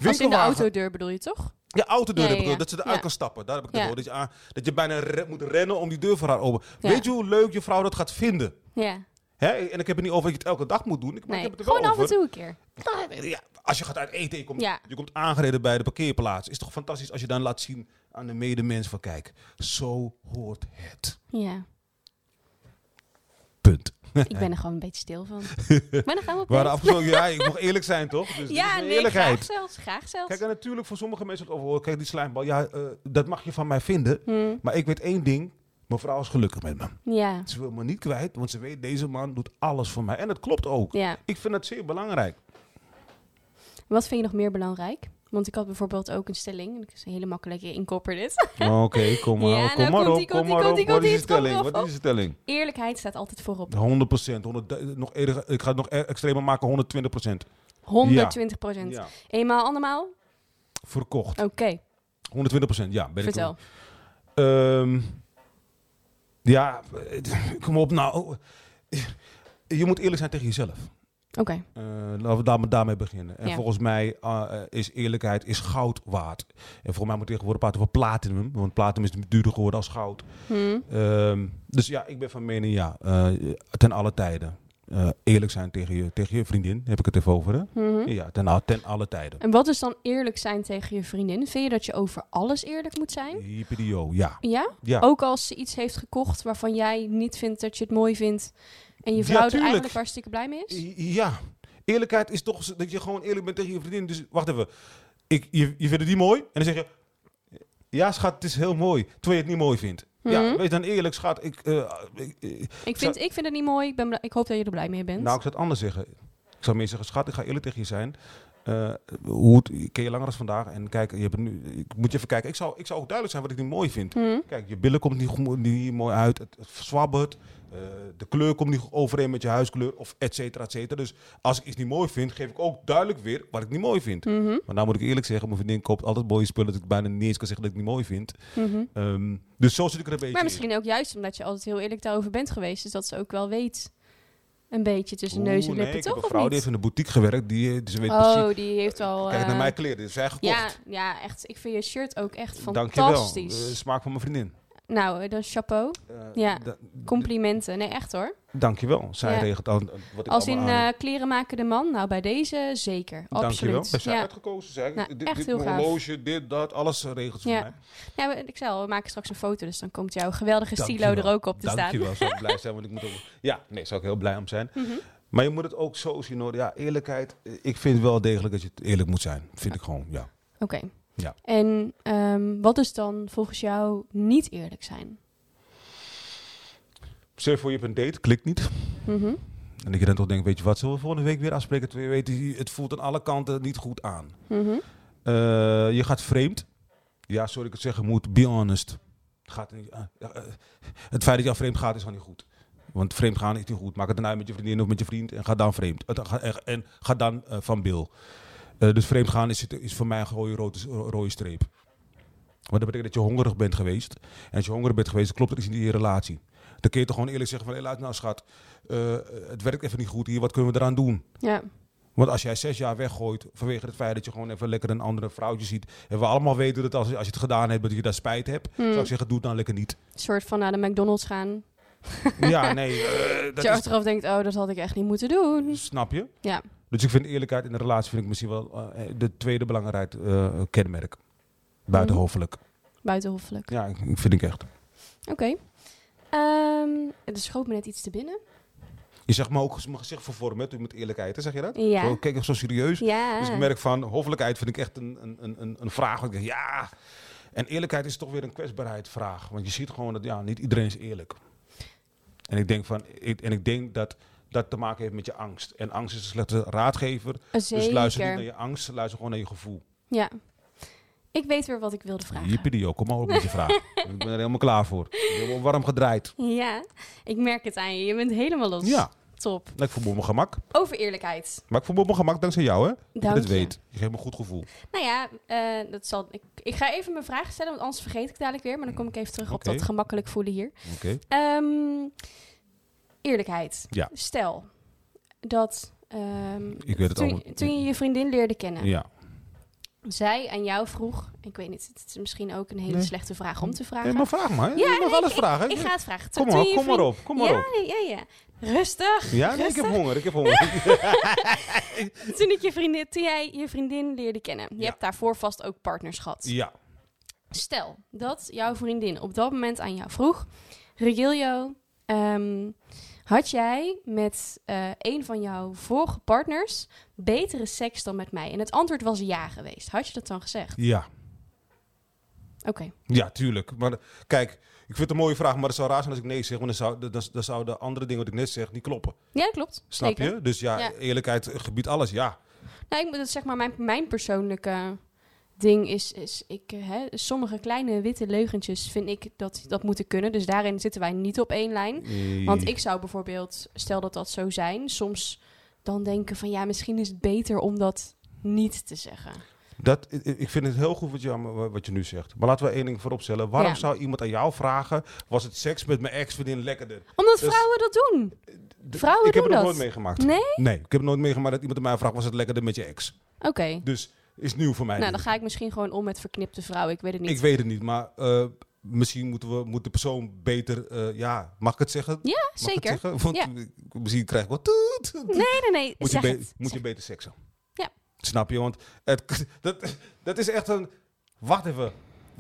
Als in de autodeur bedoel je toch? Ja, autodeur Ja, heb ik ja, dat ze eruit kan stappen. Daar heb ik het over. Dat je, aan- dat je bijna re- moet rennen om die deur voor haar open. Weet je hoe leuk je vrouw dat gaat vinden? Ja. Hè? En ik heb het niet over dat je het elke dag moet doen. Ik, Nee, ik heb het er gewoon af en toe een keer. Ja, als je gaat uit eten, je komt, je komt aangereden bij de parkeerplaats. Is toch fantastisch als je dan laat zien aan de medemens van kijk, zo hoort het. Ja, Punt. ik ben er gewoon een beetje stil van. Maar dan gaan we op We hadden afgesproken, ja, ik mag eerlijk zijn toch? Dus Ja, nee, eerlijkheid. graag zelfs. Graag zelfs. Kijk, en natuurlijk voor sommige mensen het over. Kijk, die slijmbal, ja, eh, dat mag je van mij vinden. Hm, Maar ik weet één ding, mijn vrouw is gelukkig met me. ja, Ze wil me niet kwijt, want ze weet, deze man doet alles voor mij. En dat klopt ook. ja. Ik vind dat zeer belangrijk. Wat vind je nog meer belangrijk? Want ik had bijvoorbeeld ook een stelling. Ik is een hele makkelijke inkoper dit. Oké, kom maar, Ja, nou kom maar op, kom maar op. Wat is de stelling? Wat is de stelling? Eerlijkheid staat altijd voorop. 100 procent. Nog eerder, ik ga het nog e- extremer maken, 120 procent. 120 procent. Ja, Eenmaal, andermaal? verkocht. Oké, 120 procent, ja. Ben vertel. Ik. Ehm, ja, eh, kom op nou. Je moet eerlijk zijn tegen jezelf. Oké, Eh, laten we daar, daarmee beginnen. En Ja. volgens mij eh, eh, is eerlijkheid is goud waard. En volgens mij moet tegenwoordig praten over platinum. Want platinum is duurder geworden als goud. Hm. Ehm, dus ja, ik ben van mening ja. ten alle tijden. Eerlijk zijn tegen je, tegen je vriendin, heb ik het even over. Hè? Mhm. Ja, ten alle tijden. En wat is dan eerlijk zijn tegen je vriendin? Vind je dat je over alles eerlijk moet zijn? Hyperio, ja. Ja? ja. Ook als ze iets heeft gekocht waarvan jij niet vindt dat je het mooi vindt. En je Ja, vrouw er tuurlijk. eigenlijk hartstikke blij mee is? Ja. Eerlijkheid is toch dat je gewoon eerlijk bent tegen je vriendin. Dus wacht even. Ik, je, je vindt het niet mooi? En dan zeg je... Ja, schat, het is heel mooi. Terwijl je het niet mooi vindt. Ja, Mhm. wees dan eerlijk, schat. Ik, eh, ik, eh, Ik vind, ik vind het niet mooi. Ik, ben, ik hoop dat je er blij mee bent. Nou, ik zou het anders zeggen. Ik zou meer zeggen, schat, ik ga eerlijk tegen je zijn. Eh, hoe het, ken je langer dan vandaag. En kijk, je hebt nu, ik moet je even kijken. Ik zou, ik zou ook duidelijk zijn wat ik niet mooi vind. Hm. Kijk, je billen komt niet, niet mooi uit. Het, het zwabbert. Eh, de kleur komt niet overeen met je huiskleur. Of et cetera, et cetera. Dus als ik iets niet mooi vind, geef ik ook duidelijk weer wat ik niet mooi vind. Mhm, Maar nou moet ik eerlijk zeggen, mijn vriendin koopt altijd mooie spullen. Dat ik bijna niet eens kan zeggen dat ik het niet mooi vind. mhm. Ehm, dus zo zit ik er een beetje Maar in. misschien ook juist omdat je altijd heel eerlijk daarover bent geweest. Dus dat ze ook wel weet. Een beetje tussen neus en lippen, nee, toch? een Of vrouw die heeft in de boutique gewerkt. Die, eh, dus ze weet precies. Oh, die heeft al... Kijk eh, naar mijn kleren. Dit zijn gekocht. ja, ja, echt. Ik vind je shirt ook echt fantastisch. Eh, smaak van mijn vriendin. Nou, eh, dan chapeau. Eh, Ja, Complimenten. Nee, echt hoor. Dankjewel. Zij Ja. regelt al wat ik Als in eh, kleren maken de man. Nou, bij deze zeker. Dankjewel. Absoluut. Heb zij Ja. uitgekozen. Ik. Nou, dit, echt dit, heel gaaf. dit, dat. Alles eh, regelt voor mij. Ja, ik zei al, we maken straks een foto. Dus dan komt jouw geweldige stilo er ook op te staan. Dankjewel. Zou ik blij zijn. Want ik moet ook... Ja, nee, zou ik heel blij om zijn. Mhm. Maar je moet het ook zo zien hoor. Ja, eerlijkheid. eh, Ik vind wel degelijk dat je het eerlijk moet zijn. Vind ik gewoon, ja. Oké. Ja. En ehm, wat is dan volgens jou niet eerlijk zijn? Je voor je hebt een date, klikt niet. Mhm. En dat je dan toch denkt, weet je wat, zullen we volgende week weer afspreken? Je weet, het voelt aan alle kanten niet goed aan. Mhm. Eh, je gaat vreemd. Ja, sorry ik het zeggen moet, be honest. Gaat niet, ja, eh, het feit dat je al vreemd gaat is al niet goed. Want vreemd gaan is niet goed. Maak het dan uit met je vriendin of met je vriend en ga dan vreemd. En- En ga dan eh, van bil. Eh, dus vreemd gaan is, is voor mij een rode, rode, rode streep. Want dat betekent dat je hongerig bent geweest. En als je hongerig bent geweest, klopt er iets niet in je relatie. Dan kun je toch gewoon eerlijk zeggen van... Hé, luister nou schat, eh, het werkt even niet goed hier. Wat kunnen we eraan doen? Ja, Want als jij zes jaar weggooit vanwege het feit dat je gewoon even lekker een andere vrouwtje ziet. En we allemaal weten dat als, als je het gedaan hebt, dat je daar spijt hebt. Hmm. Zou ik zeggen, doe het dan lekker niet. een soort van naar de McDonald's gaan. Ja, nee, eh, Dat je is, achteraf denkt, oh, dat had ik echt niet moeten doen. snap je? Ja, Dus ik vind eerlijkheid in een relatie vind ik misschien wel eh, de tweede belangrijk eh, kenmerk. Buitenhoffelijk. buitenhoffelijk. Ja, ik- vind ik echt. Oké. Ehm, er schoot me net iets te binnen. Je zegt maar ook mijn gezicht vervormen hè, met eerlijkheid, hè, zeg je dat? Ja. Zo, kijk, echt zo serieus. Ja. Dus ik merk van, hoffelijkheid vind ik echt een, een, een- een, vraag. Ik denk, ja. En eerlijkheid is toch weer een kwetsbaarheidvraag. Want je ziet gewoon dat ja, niet iedereen is eerlijk. En ik denk, van, ik, en ik denk dat dat te maken heeft met je angst. En angst is een slechte raadgever. Zeker. Dus luister niet naar je angst, luister gewoon naar je gevoel. Ja. Ik weet weer wat ik wilde vragen. Jippidio, kom maar op met je vraag. ik ben er helemaal klaar voor. Helemaal warm gedraaid. Ja, ik merk het aan je. Je bent helemaal los. Ja, Top. ik voel me op mijn gemak. Over eerlijkheid. Maar ik voel me op mijn gemak dankzij jou, hè? Dat je weet. Je geeft me een goed gevoel. Nou ja, eh, dat zal, ik, ik ga even mijn vragen stellen, want anders vergeet ik dadelijk weer. Maar dan kom ik even terug op dat gemakkelijk voelen hier. Oké. Ehm, eerlijkheid. Ja. Stel dat ehm, Ik weet het toen, allemaal. toen je je vriendin leerde kennen, Ja. zij aan jou vroeg, ik weet niet, het is misschien ook een hele Nee. slechte vraag om te vragen. Nee, maar vraag maar. Ja, je mag nee, alles vragen. Ik ga het vragen. Kom maar, je kom maar op. Kom maar ja, op. Ja, ja, Rustig. Ja, nee, ik heb honger. Ik heb honger. Toen, ik je vriendin, toen jij je vriendin leerde kennen, je Ja. hebt daarvoor vast ook partners gehad. ja. Stel dat jouw vriendin op dat moment aan jou vroeg: Regilio, ehm, had jij met eh, een van jouw vorige partners betere seks dan met mij? En het antwoord was ja geweest. Had je dat dan gezegd? Ja. Oké. Ja, tuurlijk. Maar kijk, ik vind het een mooie vraag, maar het zou raar zijn als ik nee zeg, want dan, zou, dan, dan zouden andere dingen wat ik net zeg niet kloppen. Ja, dat klopt. Snap Zeker. je? Dus ja, Ja. eerlijkheid gebiedt alles, ja. Nou, ik moet het zeg maar mijn, mijn persoonlijke ding is, is ik, eh, hè, sommige kleine witte leugentjes vind ik dat dat moeten kunnen. Dus daarin zitten wij niet op één lijn. Want ik zou bijvoorbeeld, stel dat dat zo zijn, soms dan denken van ja, misschien is het beter om dat niet te zeggen. Dat, ik- vind het heel goed wat je, wat je nu zegt. Maar laten we één ding vooropstellen. Waarom Ja. zou iemand aan jou vragen, was het seks met mijn ex-vriendin lekkerder? Omdat Dus- vrouwen dat doen. D- Vrouwen ik heb het dat. nooit meegemaakt. Nee? Nee, ik heb nooit meegemaakt dat iemand aan mij vraagt, was het lekkerder met je ex? Oké. Dus is nieuw voor mij. Nou, dan ga ik misschien gewoon om met verknipte vrouwen. Ik weet het niet. Ik weet het niet, maar eh, misschien moeten we, moet de persoon beter, eh, ja, mag ik het zeggen? Ja, Mag zeker. zeggen? Want Ja. misschien krijg ik wat. Nee, nee, nee. Moet, je, zeg be- het. moet je Zeg- beter seksen. Ja. Snap je? Want het, dat, dat is echt een. Wacht even.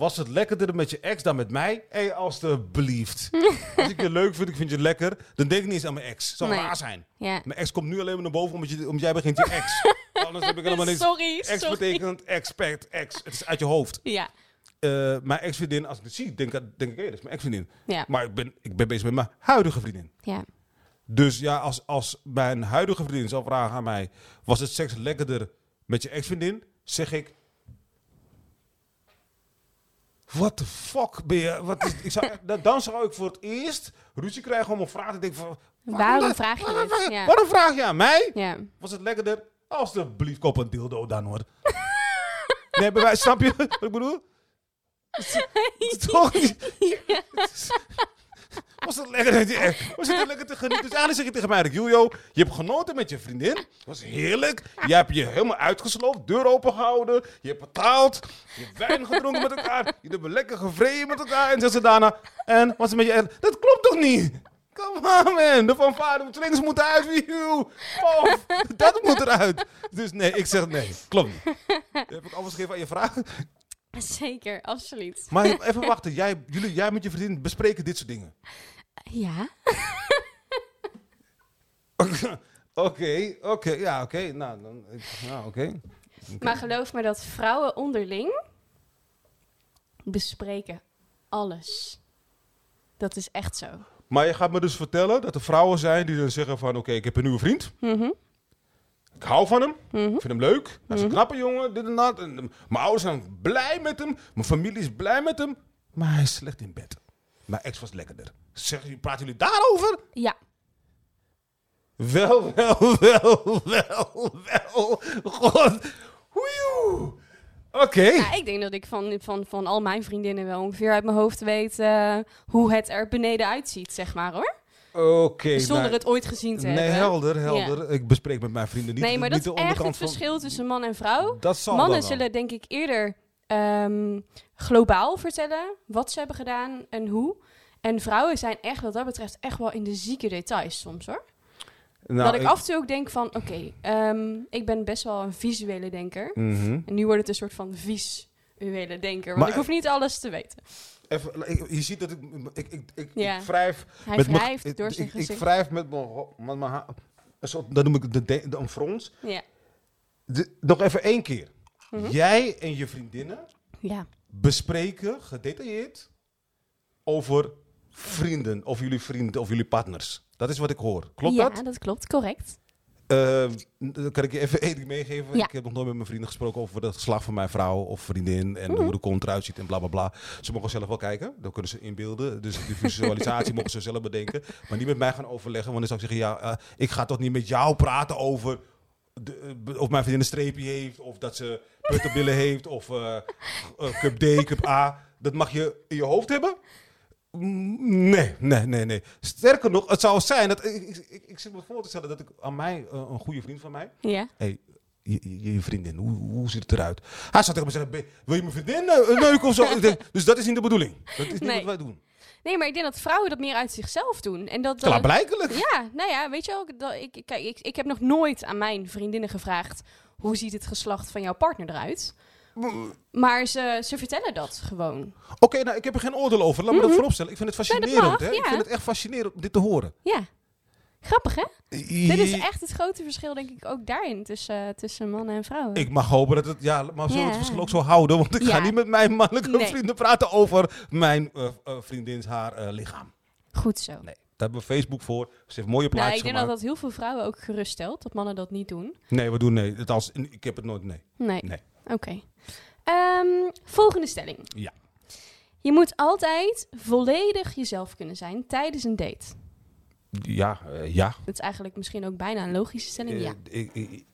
Was het lekkerder met je ex dan met mij? Hé, hey, alstublieft. Als ik je leuk vind, ik vind je lekker, dan denk ik niet eens aan mijn ex. Zou Nee. raar zijn. Ja. Mijn ex komt nu alleen maar naar boven omdat, je, omdat jij begint je ex. Anders heb ik helemaal niks. Sorry, Ex sorry. betekent expert, ex. Het is uit je hoofd. Ja, Eh, mijn ex-vriendin, als ik het zie, denk, ik- denk ik, hé, dat is mijn ex-vriendin. ja, Maar ik ben, ik ben bezig met mijn huidige vriendin. ja. Dus ja, als, als mijn huidige vriendin zou vragen aan mij... was het seks lekkerder met je ex-vriendin? Zeg ik... What the fuck ben je... Wat is, ik zou, dan- zou ik voor het eerst ruzie krijgen om een vraag te denken van... Waarom vraag je waarom- dit? Ja. Waarom vraag je aan mij? Ja. Was het lekkerder? Alsjeblieft, koop een dildo dan hoor. nee, bij snap je wat ik bedoel? Toch niet? Was het lekker. Was het lekker te genieten? Dus eigenlijk zeg je tegen mij, Julio, je hebt genoten met je vriendin. Het was heerlijk. Je hebt je helemaal uitgesloofd, deur open gehouden. Je hebt betaald. Je hebt wijn gedronken met elkaar. Je hebt lekker gevreden met elkaar. En zegt ze daarna, en was het met je... Dat klopt toch niet? Come on, man. De fanfare, de slingers moeten uit. Pof. Dat moet eruit. Dus nee, ik zeg nee. Klopt niet. Heb ik antwoord gegeven aan je vraag? Zeker, absoluut. Maar even wachten. Jij, jullie, jij met je vriendin bespreken dit soort dingen. Ja. Oké, oké. ja, oké. Nou, dan... Nou, oké. Maar geloof me dat vrouwen onderling bespreken alles. Dat is echt zo. Maar je gaat me dus vertellen dat er vrouwen zijn die dan zeggen van... Oké, ik heb een nieuwe vriend. Mhm. Ik hou van hem. Mhm. Ik vind hem leuk. Hij is een knappe jongen. Dit en dat. En, eh, mijn ouders zijn blij met hem. Mijn familie is blij met hem. Maar hij is slecht in bed. Mijn ex was lekkerder. Zeg, praten jullie daarover? Ja. Wel, wel, wel, wel, wel. God. Oké. Ja, ik denk dat ik van, van, van al mijn vriendinnen wel ongeveer uit mijn hoofd weet eh, hoe het er beneden uitziet, zeg maar hoor. Oké. Zonder nou, het ooit gezien te Nee, hebben. helder, helder. Ik bespreek met mijn vrienden niet nee, maar niet dat is echt het van- verschil tussen man en vrouw. Dat zal Mannen dan zullen denk ik eerder ehm, globaal vertellen wat ze hebben gedaan en hoe. En vrouwen zijn echt wat dat betreft echt wel in de zieke details soms hoor. Nou, dat ik, af en toe ook denk van, oké, ehm, ik ben best wel een visuele denker. Mhm. En nu wordt het een soort van visuele denker. Want Maar- ik hoef niet alles te weten. Even, ik- je ziet dat ik, ik, ik, ik, Ja. ik wrijf Hij met mijn- wrijft ik- door zijn ik, ik gezicht. wrijf met mijn, ho- met mijn ha- een soort, dat noem ik de, de, de- een frons. Ja. De- nog even één keer. Mhm. Jij en je vriendinnen ja. bespreken gedetailleerd over vrienden of jullie vrienden of jullie partners. Dat is wat ik hoor. Klopt ja, dat? dat klopt, correct. Dan kan ik je even één ding meegeven. Ja. Ik heb nog nooit met mijn vrienden gesproken over het geslacht van mijn vrouw of vriendin. En Mhm. hoe de kont eruit ziet en bla bla bla. Ze mogen zelf wel kijken. Dan kunnen ze inbeelden. Dus die visualisatie mogen ze zelf bedenken. Maar niet met mij gaan overleggen. Want dan zou ik zeggen, ja, eh, ik ga toch niet met jou praten over... De, eh, of mijn vriendin een streepje heeft, of dat ze puttenbillen heeft, of eh, cup D, cup A. Dat mag je in je hoofd hebben. Nee, nee, nee, nee. Sterker nog, het zou zijn dat ik, ik, ik, ik zit me voor te stellen dat ik aan mij, eh, een goede vriend van mij, Ja. hey, je, je, je vriendin, hoe, hoe ziet het eruit? Hij zou tegen me zeggen, "Ben- wil je mijn vriendin eh, neuken of zo? Ik denk, dus dat is niet de bedoeling. Dat is niet Nee. wat wij doen. Nee, maar ik denk dat vrouwen dat meer uit zichzelf doen. En dat, Klaarblijkelijk. Ja, nou ja, weet je ook, dat, ik, kijk, ik, ik heb nog nooit aan mijn vriendinnen gevraagd... hoe ziet het geslacht van jouw partner eruit? Maar ze, ze vertellen dat gewoon. Oké, nou, ik heb er geen oordeel over. Laat me dat Mhm. vooropstellen. Ik vind het fascinerend. mag, hè? Ik vind het echt fascinerend om dit te horen. Ja. Grappig, hè? Dit is echt het grote verschil, denk ik, ook daarin tussen, tussen mannen en vrouwen. Ik mag hopen dat het, ja, maar zullen we Ja. het verschil ook zo houden? Want ik ga niet met mijn mannelijke Nee. vrienden praten over mijn eh, eh, vriendins haar eh, lichaam. Goed zo. Nee, daar hebben we Facebook voor. Ze heeft mooie Nou, plaatjes ik denk dat dat heel veel vrouwen ook geruststelt, dat mannen dat niet doen. Nee, we doen nee. Het als, ik heb het nooit, nee. Nee. Nee. Oké. Ehm, volgende stelling. Ja. Je moet altijd volledig jezelf kunnen zijn tijdens een date. Ja, eh, ja. Dat is eigenlijk misschien ook bijna een logische stelling. Eh, ja. ik- ik-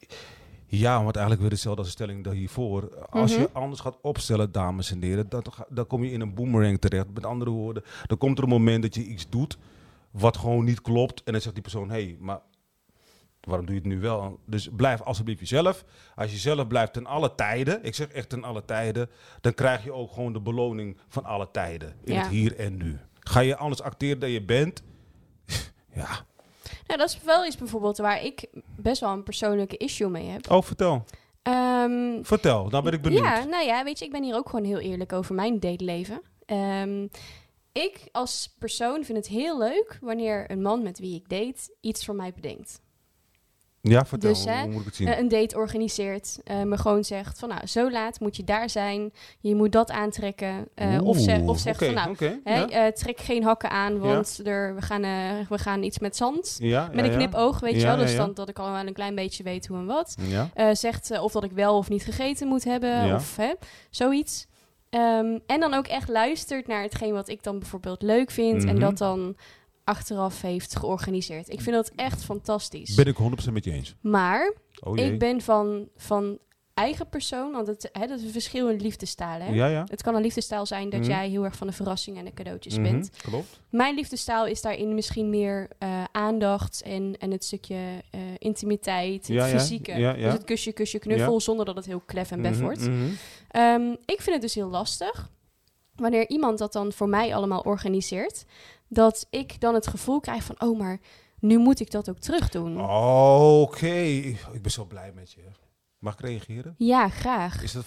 ja, want eigenlijk weer hetzelfde als de stelling dan hiervoor. Als Mhm. je anders gaat opstellen, dames en heren, dan, dan kom je in een boomerang terecht. Met andere woorden, dan komt er een moment dat je iets doet wat gewoon niet klopt. En dan zegt die persoon, hé, hey, maar waarom doe je het nu wel? Dus blijf alsjeblieft jezelf. Als je zelf blijft ten alle tijden, ik zeg echt ten alle tijden, dan krijg je ook gewoon de beloning van alle tijden. In Ja. het hier en nu. Ga je anders acteren dan je bent? ja. Nou, dat is wel iets bijvoorbeeld waar ik best wel een persoonlijke issue mee heb. Oh, vertel. Ehm, Vertel, dan ben ik benieuwd. Ja, nou ja, weet je, ik ben hier ook gewoon heel eerlijk over mijn dateleven. Ehm ik als persoon vind het heel leuk wanneer een man met wie ik date iets voor mij bedenkt. Ja, vertel. Dus, hè, hoe moet ik het zien? Eh, een date organiseert, eh, me gewoon zegt van nou, zo laat moet je daar zijn, je moet dat aantrekken. Eh, of, ze, of zegt van nou, hè, ja. trek geen hakken aan, want er, we, gaan, we gaan iets met zand. ja, Met een knipoog, weet je wel. Dus dan dat ik al wel een klein beetje weet hoe en wat. Zegt of dat ik wel of niet gegeten moet hebben. Of hè, zoiets. Ehm, en dan ook echt luistert naar hetgeen wat ik dan bijvoorbeeld leuk vind. En Mhm. dat dan achteraf heeft georganiseerd. Ik vind dat echt fantastisch. Ben ik 100% met je eens. Maar Oh ik ben van, van eigen persoon, want het, hè, dat is een verschil in liefdestijlen. Hè? Ja, ja. Het kan een liefdestijl zijn dat Mhm. jij heel erg van de verrassing en de cadeautjes Mhm, bent. Klopt. Mijn liefdestijl is daarin misschien meer eh, aandacht en, en het stukje eh, intimiteit, het Ja, ja. fysieke. Ja, ja. Dus het kusje, kusje, knuffel, zonder dat het heel klef en bef Mhm, wordt. Ehm, ik vind het dus heel lastig, wanneer iemand dat dan voor mij allemaal organiseert, dat ik dan het gevoel krijg van, oh, maar nu moet ik dat ook terug doen. Oké. Ik ben zo blij met je. Mag ik reageren? Ja, graag. Is dat,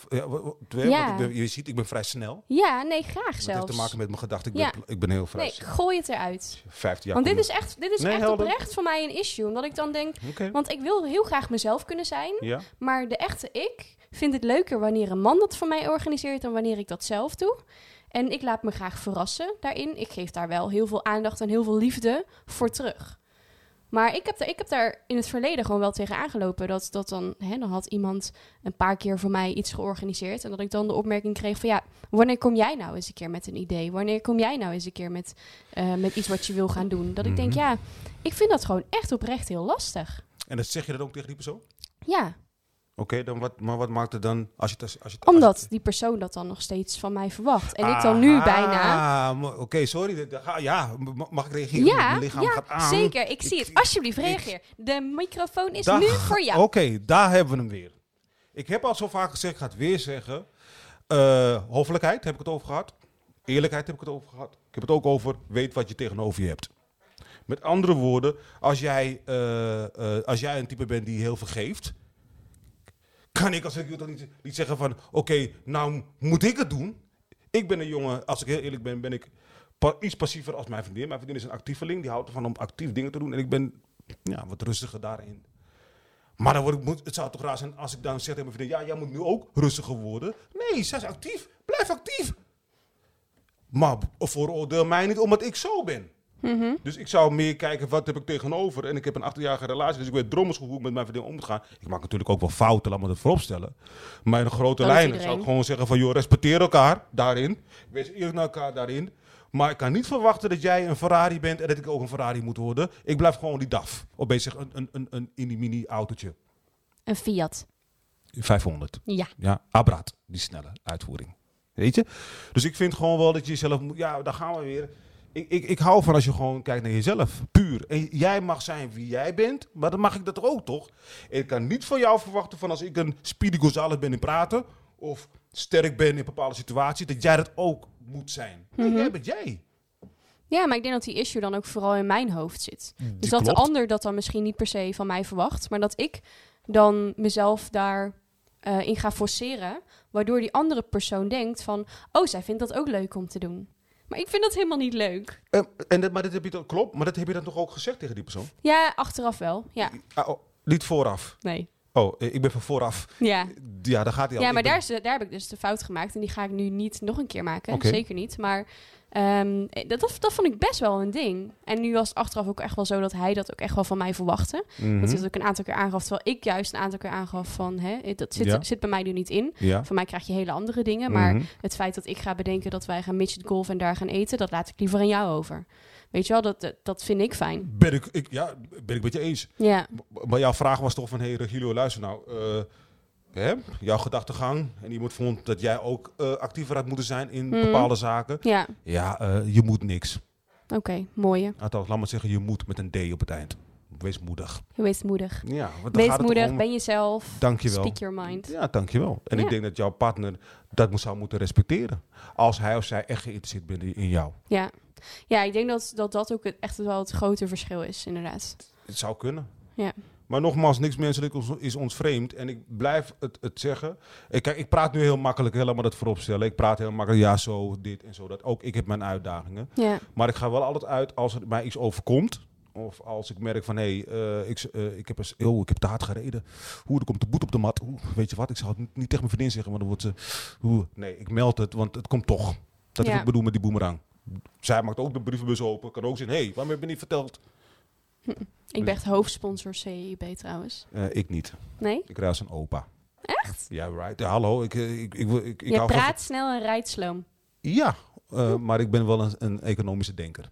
ja, ik ben- je ziet, ik ben vrij snel. Ja, nee, graag Dat heeft zelfs. te maken met mijn gedachten. Ik, Ja. ben, ik ben heel vrij Nee, snel. gooi het eruit. 15 jaar. Want dit is echt, dit is Nee, echt helder. oprecht voor mij een issue. Omdat ik dan denk, want ik wil heel graag mezelf kunnen zijn. Ja. Maar de echte ik vind het leuker wanneer een man dat voor mij organiseert dan wanneer ik dat zelf doe. En ik laat me graag verrassen daarin. Ik geef daar wel heel veel aandacht en heel veel liefde voor terug. Maar ik heb, daar, ik heb daar in het verleden gewoon wel tegen aangelopen. Dat, dat dan, hè, dan had iemand een paar keer voor mij iets georganiseerd. En dat ik dan de opmerking kreeg van ja, wanneer kom jij nou eens een keer met een idee? Wanneer kom jij nou eens een keer met, eh, met iets wat je wil gaan doen? Dat ik denk, Mhm. ja, ik vind dat gewoon echt oprecht heel lastig. En dat zeg je dan ook tegen die persoon? Ja, Oké, dan wat, maar wat maakt het dan als je het... Als je het als Omdat je- die persoon dat dan nog steeds van mij verwacht. En ik dan nu bijna... Ah, Oké, sorry. Ja, mag ik reageren? Ja, Mijn lichaam ja gaat aan. zeker. Ik zie het. Alsjeblieft, ik- reageer. De microfoon is nu voor jou. Oké, daar hebben we hem weer. Ik heb al zo vaak gezegd, ik ga het weer zeggen. Eh hoffelijkheid heb ik het over gehad. Eerlijkheid heb ik het over gehad. Ik heb het ook over weet wat je tegenover je hebt. Met andere woorden, als jij, eh, eh, als jij een type bent die heel veel geeft, kan ik als ik toch niet, niet zeggen van oké, nou moet ik het doen. Ik ben een jongen, als ik heel eerlijk ben, ben ik iets passiever als mijn vriendin. Mijn vriendin is een actieveling, die houdt ervan om actief dingen te doen. En ik ben ja, wat rustiger daarin. Maar dan word ik, het zou toch raar zijn als ik dan zeg tegen mijn vriendin... ja, jij moet nu ook rustiger worden. Nee, zij is actief. Blijf actief. Maar vooroordeel mij niet omdat ik zo ben. Mhm. Dus ik zou meer kijken, wat heb ik tegenover? En ik heb een achterjarige relatie, dus ik weet drommels hoe ik met mijn vriendin om te gaan. Ik maak natuurlijk ook wel fouten, laat me dat vooropstellen. Maar in de grote Dat doet lijnen zou ik gewoon zeggen van... joh, respecteer elkaar daarin. Wees eerlijk naar elkaar daarin. Maar ik kan niet verwachten dat jij een Ferrari bent en dat ik ook een Ferrari moet worden. Ik blijf gewoon die DAF. Of bezig een, een, een, een in die mini autootje. Een Fiat. 500. Ja. Ja, Abrad, die snelle uitvoering. Weet je? Dus ik vind gewoon wel dat je jezelf moet... Ja, daar gaan we weer. Ik, ik, ik hou van als je gewoon kijkt naar jezelf. Puur. En jij mag zijn wie jij bent, maar dan mag ik dat ook, toch? Ik kan niet van jou verwachten van als ik een Speedy Gonzales ben in praten... of sterk ben in bepaalde situaties, dat jij dat ook moet zijn. Nee, Mhm. jij bent jij. Ja, maar ik denk dat die issue dan ook vooral in mijn hoofd zit. Die Dus dat de ander dat dan misschien niet per se van mij verwacht, maar dat ik dan mezelf daar eh, in ga forceren, waardoor die andere persoon denkt van, oh, zij vindt dat ook leuk om te doen. Maar ik vind dat helemaal niet leuk. Eh, en dat, maar dat heb je dan, klopt, maar dat heb je dan toch ook gezegd tegen die persoon? Ja, achteraf wel. Ja, Ah, oh, niet vooraf. nee. Oh, eh, ik ben van vooraf. Ja, Ja, daar gaat hij al. ja maar ben- daar, is daar heb ik dus de fout gemaakt en die ga ik nu niet nog een keer maken. Zeker niet. Maar ehm, eh, dat, dat, dat vond ik best wel een ding. En nu was het achteraf ook echt wel zo dat hij dat ook echt wel van mij verwachtte. Mhm. Dat hij ook een aantal keer aangaf, terwijl ik juist een aantal keer aangaf van, hè, dat zit, Ja. zit bij mij nu niet in. Ja. Van mij krijg je hele andere dingen, maar Mhm. het feit dat ik ga bedenken dat wij gaan midget golf en daar gaan eten, dat laat ik liever aan jou over. Weet je wel, dat, dat, vind ik fijn. Ben ik, ik, ja, ben ik met je eens. Ja, Maar jouw vraag was toch van, hé hey, Regilio, luister nou. eh, hè, jouw gedachtegang. En iemand vond dat jij ook eh, actiever had moeten zijn in Mhm. bepaalde zaken. ja. Ja, eh, je moet niks. Oké, mooie. Althans, laat maar zeggen, je moet met een D op het eind. Wees moedig. Wees moedig. Ja, want Wees moedig, om- ben jezelf. Dankjewel. Speak your mind. Ja, dankjewel. En Ja. ik denk dat jouw partner dat zou moeten respecteren. Als hij of zij echt geïnteresseerd bent in- in jou. Ja. Ja, ik denk dat, dat dat ook echt wel het grote verschil is, inderdaad. Het zou kunnen. Ja. Maar nogmaals, niks menselijk is- ons vreemd. En ik blijf het, het zeggen. Ik, kijk, ik praat nu heel makkelijk, helemaal dat vooropstellen. Ik praat heel makkelijk, ja, zo, dit en zo. Dat. Ook ik heb mijn uitdagingen. Ja, Maar ik ga wel altijd uit als er mij iets overkomt. Of als ik merk van, hé, hey, eh, ik, eh, ik, heb eens- oh, ik heb te hard gereden. Hoe, er komt de boet op de mat. Oeh, weet je wat, ik zal het niet, tegen mijn vriendin zeggen, want dan wordt ze... Oeh, nee, ik meld het, want het komt toch. Dat is Ja. wat ik bedoel met die boemerang. Zij maakt ook de brievenbus open. Kan ook zeggen, hé, hey, waarom heb je niet verteld? ik ben echt hoofdsponsor CIB trouwens. Eh, ik niet. Nee? Ik rij als een opa. Echt? Ja, right. Ja, hallo, ik, eh, ik, ik, ik, ik, Je van- praat snel en rijdt sloom. Ja, eh, maar ik ben wel een, een economische denker.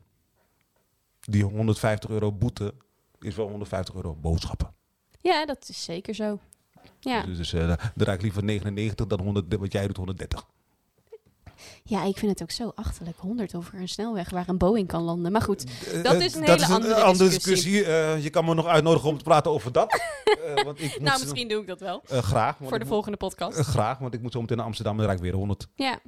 Die 150 euro boete is wel 150 euro boodschappen. Ja, dat is zeker zo. Ja. Dus, dus daar rijd ik liever 99 dan 100, wat jij doet 130. Ja, ik vind het ook zo achterlijk. 100 over een snelweg waar een Boeing kan landen. Maar goed, Eh, Dat eh, is een hele andere discussie. Eh, je kan me nog uitnodigen om te praten over dat. Want ik nou misschien doe ik dat wel. graag. Voor de volgende podcast. graag, want ik moet zo meteen naar Amsterdam en dan rijd ik weer 100. Ja.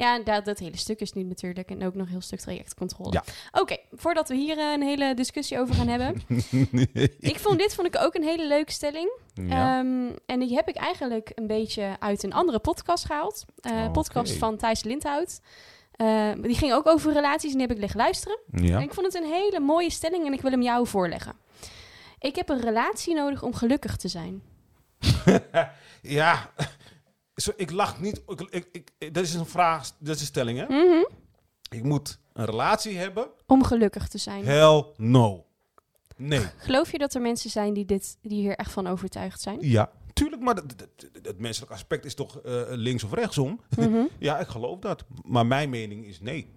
Ja, dat, dat hele stuk is nu natuurlijk. En ook nog heel stuk trajectcontrole. Ja. Oké, voordat we hier eh, een hele discussie over gaan hebben. ik vond dit vond ik ook een hele leuke stelling. ja. Ehm, en die heb ik eigenlijk een beetje uit een andere podcast gehaald. Eh. Podcast van Thijs Lindhout. Eh, die ging ook over relaties en die heb ik liggen luisteren. ja. En ik vond het een hele mooie stelling en ik wil hem jou voorleggen. Ik heb een relatie nodig om gelukkig te zijn. ja. Zo, ik lach niet. Ik, ik, ik, dat is een vraag, dat is een stelling, hè? Mhm. Ik moet een relatie hebben. Om gelukkig te zijn. Hell no. Nee. Geloof je dat er mensen zijn die, dit, die hier echt van overtuigd zijn? Ja, tuurlijk, maar het menselijk aspect is toch eh, links of rechtsom? Mhm. Ja, ik geloof dat. Maar mijn mening is nee.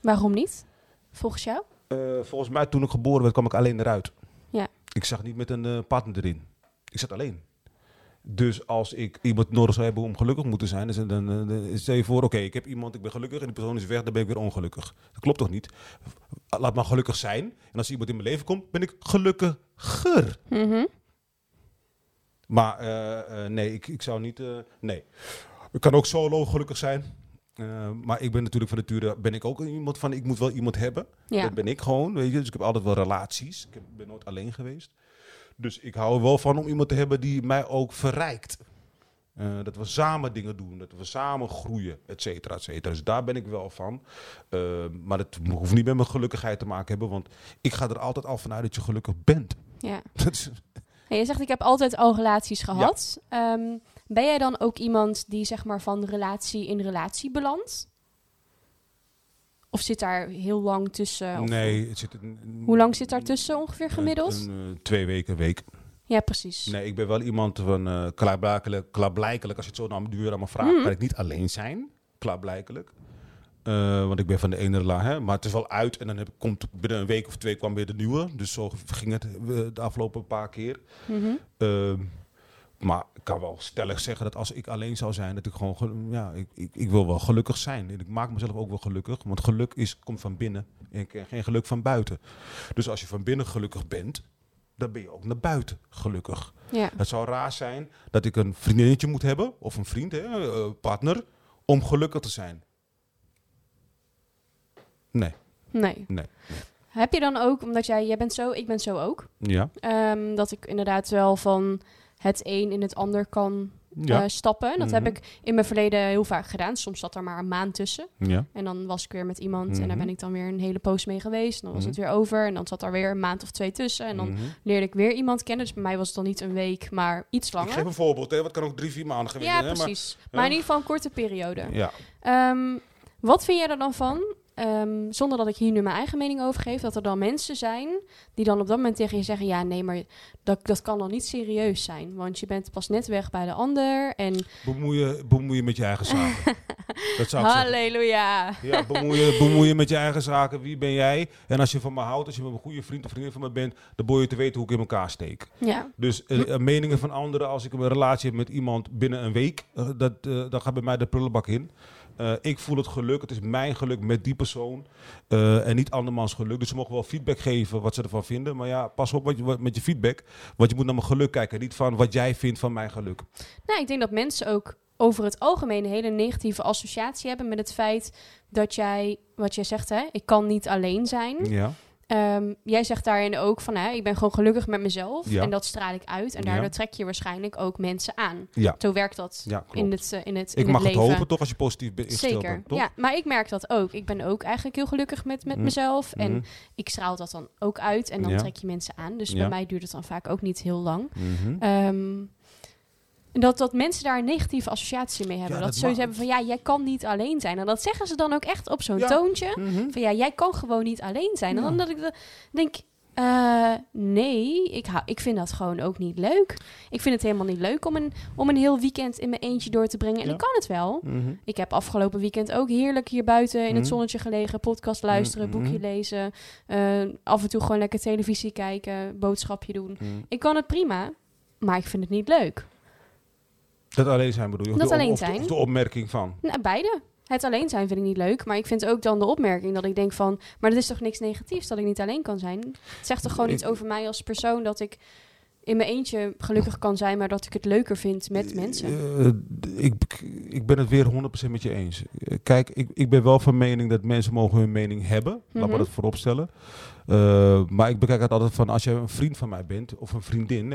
Waarom niet? Volgens jou? Eh, volgens mij, toen ik geboren werd, kwam ik alleen eruit. Ja. Ik zag niet met een eh, partner erin. Ik zat alleen. Dus als ik iemand nodig zou hebben om gelukkig moeten zijn, dan, dan, dan stel je voor, oké, ik heb iemand, ik ben gelukkig en die persoon is weg, dan ben ik weer ongelukkig. Dat klopt toch niet? Laat maar gelukkig zijn. En als iemand in mijn leven komt, ben ik gelukkiger. Mhm. Maar eh, eh, nee, ik, ik zou niet. eh, nee. Ik kan ook solo gelukkig zijn. Maar ik ben natuurlijk van nature ben ik ook iemand van ik moet wel iemand hebben. Ja. Dat ben ik gewoon, weet je. Dus ik heb altijd wel relaties. Ik heb- ben nooit alleen geweest. Dus ik hou er wel van om iemand te hebben die mij ook verrijkt. Eh, dat we samen dingen doen, dat we samen groeien, et cetera, et cetera. Dus daar ben ik wel van. Eh, maar het hoeft niet met mijn gelukkigheid te maken hebben, want ik ga er altijd al vanuit dat je gelukkig bent. ja. Hey, je zegt, ik heb altijd al relaties gehad. Ehm, ben jij dan ook iemand die zeg maar van relatie in relatie belandt? Of zit daar heel lang tussen? Of nee, het zit een, Hoe lang zit daar tussen ongeveer gemiddeld? Een, een, eh, twee weken, week. ja, precies. Nee, ik ben wel iemand van uh, klaarblijkelijk, klaarblijkelijk, als je het zo naar de duur aan me vraagt, Mm. kan ik niet alleen zijn. Klaarblijkelijk. Eh, want ik ben van de ene la, hè, maar het is wel uit en dan heb, komt binnen een week of twee kwam weer de nieuwe. Dus zo ging het de afgelopen paar keer. Mhm. Ehm, maar ik kan wel stellig zeggen dat als ik alleen zou zijn, dat ik gewoon, ja, ik, ik, ik wil wel gelukkig zijn. En ik maak mezelf ook wel gelukkig, want geluk is, komt van binnen en geen geluk van buiten. Dus als je van binnen gelukkig bent, dan ben je ook naar buiten gelukkig. Ja. Het zou raar zijn dat ik een vriendinnetje moet hebben, of een vriend, hè, eh, partner, om gelukkig te zijn. Nee, Nee. nee. Heb je dan ook, omdat jij, jij bent zo, ik ben zo ook, Ja, ehm, dat ik inderdaad wel van het een in het ander kan ja, eh, stappen. Dat Mhm. heb ik in mijn verleden heel vaak gedaan. Soms zat er maar een maand tussen. ja. En dan was ik weer met iemand en daar Mhm. ben ik dan weer een hele poos mee geweest. Dan was Mhm. het weer over en dan zat er weer een maand of twee tussen. En dan Mhm. leerde ik weer iemand kennen. Dus bij mij was het dan niet een week, maar iets Ik geef langer. een voorbeeld, hè, wat kan ook drie, vier maanden geweest Ja, zijn. hè, maar- precies. Maar, in ieder geval een korte periode. Ja. Ehm, wat vind jij er dan van, ehm, zonder dat ik hier nu mijn eigen mening over geef, dat er dan mensen zijn die dan op dat moment tegen je zeggen: Ja, nee, maar dat, dat kan dan niet serieus zijn. Want je bent pas net weg bij de ander. En Bemoeien, bemoeien met je eigen zaken. dat zou ik zeggen. halleluja. Ja, bemoeien, bemoeien met je eigen zaken. Wie ben jij? En als je van me houdt, als je een goede vriend of vriendin van me bent, dan boor je te weten hoe ik in elkaar steek. Ja, Dus eh, eh, meningen van anderen, als ik een relatie heb met iemand binnen een week, eh, dat, dan gaat bij mij de prullenbak in. Eh, ik voel het geluk, het is mijn geluk met die persoon eh, en niet andermans geluk. Dus ze mogen wel feedback geven wat ze ervan vinden. Maar ja, pas op wat je, wat- met je feedback, want je moet naar mijn geluk kijken, niet van wat jij vindt van mijn geluk. nou, ik denk dat mensen ook over het algemeen een hele negatieve associatie hebben met het feit dat jij, wat jij zegt, hè, ik kan niet alleen zijn. Ja, Ehm, jij zegt daarin ook van, hè, ik ben gewoon gelukkig met mezelf Ja. en dat straal ik uit. En Ja. daardoor trek je waarschijnlijk ook mensen aan. ja, Zo werkt dat in het, eh, in het, ik in mag het het leven. hopen toch als je positief bent Zeker, toch? ja. Maar ik merk dat ook. Ik ben ook eigenlijk heel gelukkig met, met Mm. mezelf. En Mhm. ik straal dat dan ook uit. En dan trek je mensen aan. Dus bij mij duurt het dan vaak ook niet heel lang. Ehm, en dat, dat mensen daar een negatieve associatie mee hebben. Ja, dat ze zoiets hebben van, ja, jij kan niet alleen zijn. En dat zeggen ze dan ook echt op zo'n Ja. toontje. Mhm. Van, ja, jij kan gewoon niet alleen zijn. En dan dat ik da- denk, eh, nee, ik, hou, ik vind dat gewoon ook niet leuk. Ik vind het helemaal niet leuk om een, om een heel weekend in mijn eentje door te brengen. En Ja. ik kan het wel. Mhm. Ik heb afgelopen weekend ook heerlijk hier buiten in het Mhm. zonnetje gelegen, podcast luisteren, boekje lezen, eh, af en toe gewoon lekker televisie kijken, boodschapje doen. Ik kan het prima, maar ik vind het niet leuk. Dat alleen zijn bedoel je? Of Dat de, alleen of de- zijn. Of de opmerking van. Nou, beide. Het alleen zijn vind ik niet leuk, maar ik vind ook dan de opmerking dat ik denk van, maar dat is toch niks negatiefs dat ik niet alleen kan zijn? Het zegt toch gewoon Ik- iets over mij als persoon dat ik in mijn eentje gelukkig kan zijn, maar dat ik het leuker vind met mensen. Eh, ik, ik ben het weer 100% met je eens. Eh, Kijk, ik, ik ben wel van mening dat mensen mogen hun mening hebben. Laat Mhm. me dat voorop stellen. Eh, maar ik bekijk het altijd van als je een vriend van mij bent of een vriendin,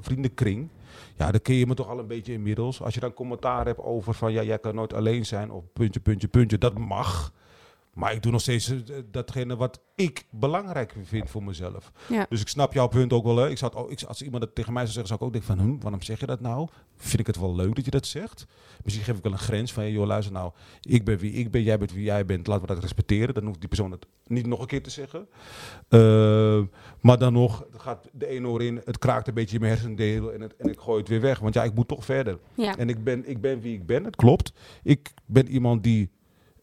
vriendenkring. Ja, dan ken je me toch al een beetje inmiddels. Als je dan commentaar hebt over van ja, jij kan nooit alleen zijn of puntje, puntje, puntje. Dat mag. Maar ik doe nog steeds eh, datgene wat ik belangrijk vind voor mezelf. Ja. Dus ik snap jouw punt ook wel. Hè. Ik ook, ik, als iemand het tegen mij zou zeggen, zou ik ook denken van, hm, waarom zeg je dat nou? Vind ik het wel leuk dat je dat zegt? Misschien geef ik wel een grens van, joh, luister nou, ik ben wie ik ben, jij bent wie jij bent, laten we dat respecteren. Dan hoeft die persoon het niet nog een keer te zeggen. Eh, maar dan nog, gaat de ene oor in, het kraakt een beetje in mijn hersendelen en, het, en ik gooi het weer weg. Want ja, ik moet toch verder. Ja. En ik ben, ik ben wie ik ben, het klopt. Ik ben iemand die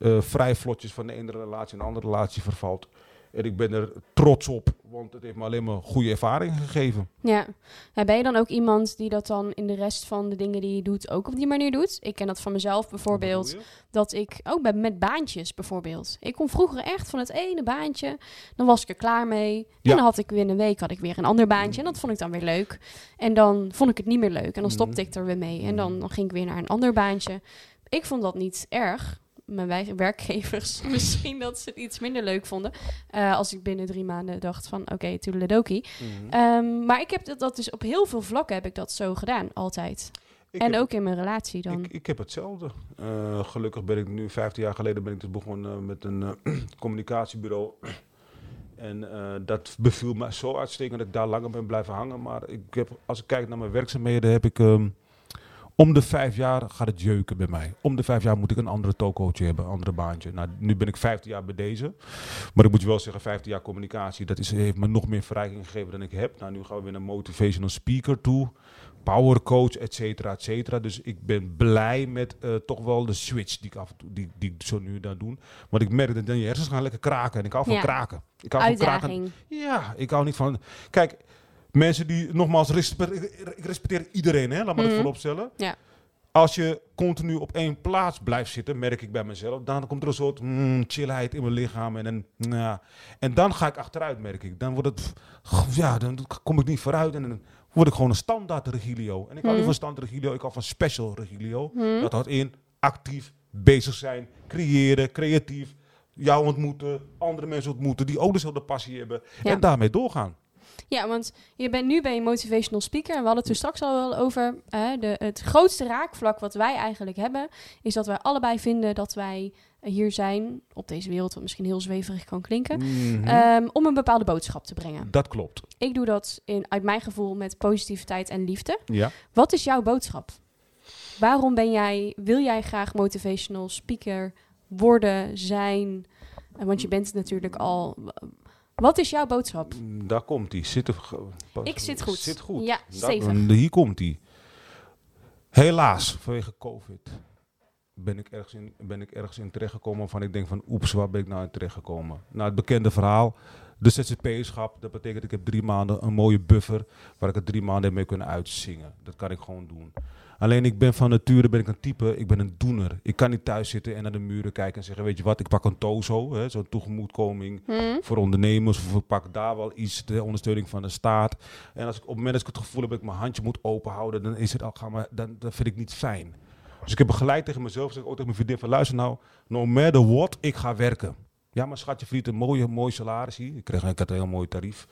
eh, vrij vlotjes van de ene relatie naar de andere relatie vervalt. En ik ben er trots op, want het heeft me alleen maar goede ervaringen gegeven. Ja. ja. Ben je dan ook iemand die dat dan in de rest van de dingen die je doet ook op die manier doet? Ik ken dat van mezelf bijvoorbeeld. Dat ik ook bij, met baantjes bijvoorbeeld. Ik kon vroeger echt van het ene baantje, dan was ik er klaar mee. En Ja. dan had ik weer een week had ik weer een ander baantje. En dat vond ik dan weer leuk. En dan vond ik het niet meer leuk. En dan stopte Mhm. ik er weer mee. En dan, dan ging ik weer naar een ander baantje. Ik vond dat niet erg. Mijn werkgevers misschien dat ze het iets minder leuk vonden. Eh, als ik binnen drie maanden dacht van oké, okay, toedeledokie. Mhm. Ehm, maar ik heb dat, dat dus op heel veel vlakken heb ik dat zo gedaan, altijd. Ik en heb- ook in mijn relatie dan. Ik, ik heb hetzelfde. Eh, gelukkig ben ik nu, 15 jaar geleden ben ik dus begonnen met een eh, communicatiebureau. En eh, dat beviel me zo uitstekend dat ik daar langer ben blijven hangen. Maar ik heb, als ik kijk naar mijn werkzaamheden, heb ik ehm, om de vijf jaar gaat het jeuken bij mij. Om de vijf jaar moet ik een andere tokootje hebben, een andere baantje. Nou, nu ben ik 15 jaar bij deze. Maar ik moet je wel zeggen, 15 jaar communicatie, dat is, heeft me nog meer verrijking gegeven dan ik heb. Nou, nu gaan we weer naar motivational speaker toe power coach, et cetera, et cetera. Dus ik ben blij met eh, toch wel de switch die ik af en toe, die, die ik zo nu dan doe. Want ik merk dat dan je hersens gaan lekker kraken. En ik hou van Ja. kraken. Ik hou van kraken. Uitdaging. Ja, ik hou niet van... Kijk, mensen die, nogmaals, respe- ik, respecteer iedereen, hè. Laat maar Mhm. dat voorop stellen. Ja. Als je continu op één plaats blijft zitten, merk ik bij mezelf, dan komt er een soort mm, chillheid in mijn lichaam. En, en, ja. en dan ga ik achteruit, merk ik. Dan wordt het, ja, dan kom ik niet vooruit en dan word ik gewoon een standaard Regilio. En ik hou niet Mhm. van standaard Regilio, ik hou van special Regilio. Hm? Dat houdt in actief bezig zijn, creëren, creatief. Jou ontmoeten, andere mensen ontmoeten die ook dezelfde passie hebben. Ja. En daarmee doorgaan. Ja, want je bent nu bij een motivational speaker. En we hadden het er straks al wel over. de, het grootste raakvlak wat wij eigenlijk hebben, is dat wij allebei vinden dat wij hier zijn op deze wereld, wat misschien heel zweverig kan klinken, Mhm. ehm, om een bepaalde boodschap te brengen. dat klopt. Ik doe dat in, uit mijn gevoel met positiviteit en liefde. Ja. Wat is jouw boodschap? Waarom ben jij, wil jij graag motivational speaker worden, zijn? Eh, Want je bent het natuurlijk al. Wat is jouw boodschap? Mm, Daar komt hij. Zit er Ik zit goed. Zit goed. Ja, stevig. hier komt hij. Helaas, vanwege COVID ben ik ergens in, ben ik ergens in terechtgekomen waarvan ik denk van oeps, waar ben ik nou in terechtgekomen? Nou, het bekende verhaal, de ZZP-schap, dat betekent ik heb drie maanden een mooie buffer waar ik het drie maanden mee kunnen uitzingen. Dat kan ik gewoon doen. Alleen ik ben van nature ben ik een type, ik ben een doener. Ik kan niet thuis zitten en naar de muren kijken en zeggen, weet je wat, ik pak een tozo, zo'n toegemoetkoming Hm? voor ondernemers of ik pak daar wel iets de ondersteuning van de staat. En als ik op het moment dat ik het gevoel heb dat ik mijn handje moet openhouden, dan is het al gaan maar dan, dan vind ik niet fijn. Dus ik heb gelijk tegen mezelf gezegd, ook tegen mijn vriendin van luister nou, no matter what, ik ga werken. Ja, maar schatje verdient een mooie, mooi salaris hier. Ik, kreeg, een heel mooi tarief.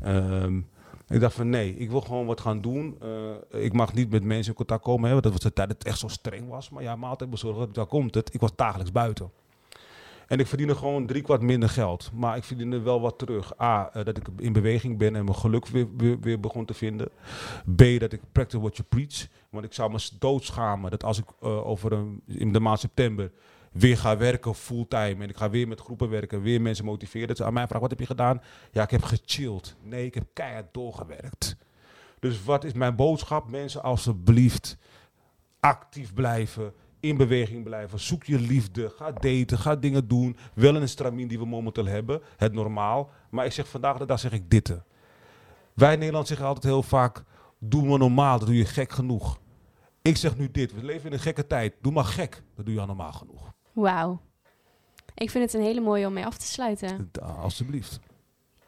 Ehm, ik dacht van nee, ik wil gewoon wat gaan doen. Eh, ik mag niet met mensen in contact komen. Hè, want dat was de tijd dat het echt zo streng was. Maar ja, maaltijd bezorgen, daar komt het. Ik was dagelijks buiten. En ik verdiende gewoon drie kwart minder geld. Maar ik verdiende wel wat terug. A, eh, dat ik in beweging ben en mijn geluk weer, weer, begon te vinden. B, dat ik practice what you preach. Want ik zou me doodschamen dat als ik eh, over een, in de maand september weer ga werken fulltime. En ik ga weer met groepen werken, weer mensen motiveren. Dat ze aan mij vragen, wat heb je gedaan? Ja, ik heb gechilled. Nee, ik heb keihard doorgewerkt. Dus wat is mijn boodschap? Mensen, alsjeblieft actief blijven, in beweging blijven. Zoek je liefde, ga daten, ga dingen doen. Wel een stramien die we momenteel hebben, het normaal. Maar ik zeg vandaag de dag zeg ik dit. Wij in Nederland zeggen altijd heel vaak, doe maar normaal, dat doe je gek genoeg. Ik zeg nu dit, we leven in een gekke tijd. Doe maar gek, dat doe je al normaal genoeg. Wauw. Ik vind het een hele mooie om mee af te sluiten. Alsjeblieft.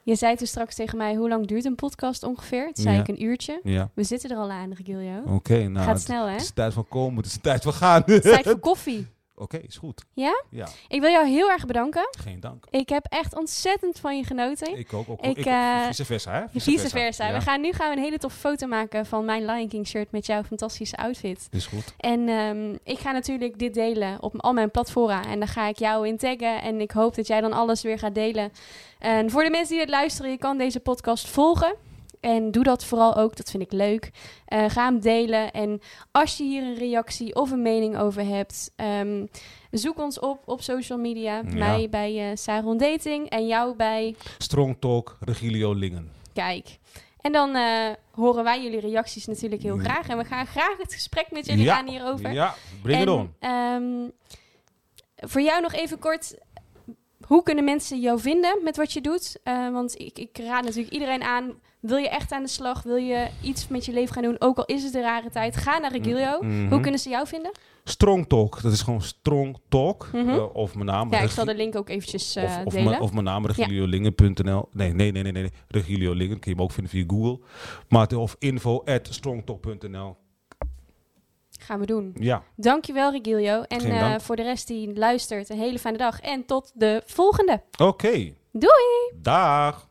Je zei toen straks tegen mij, hoe lang duurt een podcast ongeveer? Toen zei Ja. ik een uurtje. Ja, We zitten er al aan, Regilio. oké. nou, Gaat het- snel, hè? Het is tijd van komen, het is tijd van gaan. Het is tijd voor koffie. Oké, is goed. Ja? Ja, Ik wil jou heel erg bedanken. geen dank. Ik heb echt ontzettend van je genoten. Ik ook. ook Ik, ik, eh, vice versa, hè? Vice versa. Ja, We gaan, nu gaan we een hele toffe foto maken van mijn Lion King shirt met jouw fantastische outfit. Is goed. En ehm, ik ga natuurlijk dit delen op al mijn platformen. En daar ga ik jou in taggen. En ik hoop dat jij dan alles weer gaat delen. En voor de mensen die het luisteren, je kan deze podcast volgen. En doe dat vooral ook, dat vind ik leuk. Eh, ga hem delen. En als je hier een reactie of een mening over hebt, ehm, zoek ons op op social media. Ja. Mij bij eh Saron Dating en jou bij Strong Talk, Regilio Lingen. Kijk. En dan eh, horen wij jullie reacties natuurlijk heel graag. En we gaan graag het gesprek met jullie ja. aan hierover. Ja, bring en, it on. ehm, voor jou nog even kort. Hoe kunnen mensen jou vinden met wat je doet? Want ik, ik raad natuurlijk iedereen aan. Wil je echt aan de slag? Wil je iets met je leven gaan doen? Ook al is het een rare tijd. Ga naar Regilio. Mhm. Hoe kunnen ze jou vinden? Strong Talk, dat is gewoon Strong Talk. Mhm. eh, of mijn naam. Ja, ik zal de link ook eventjes eh, of, of, delen. mijn, of mijn naam, regiliolingen.nl. Nee, nee, nee, nee, nee. Regilio Lingen, kun je hem ook vinden via Google. Maar, of info at strongtalk.nl. Gaan we doen. Ja, Dankjewel, Regilio. En eh, voor de rest die luistert, een hele fijne dag. En tot de volgende. oké. Doei! Dag.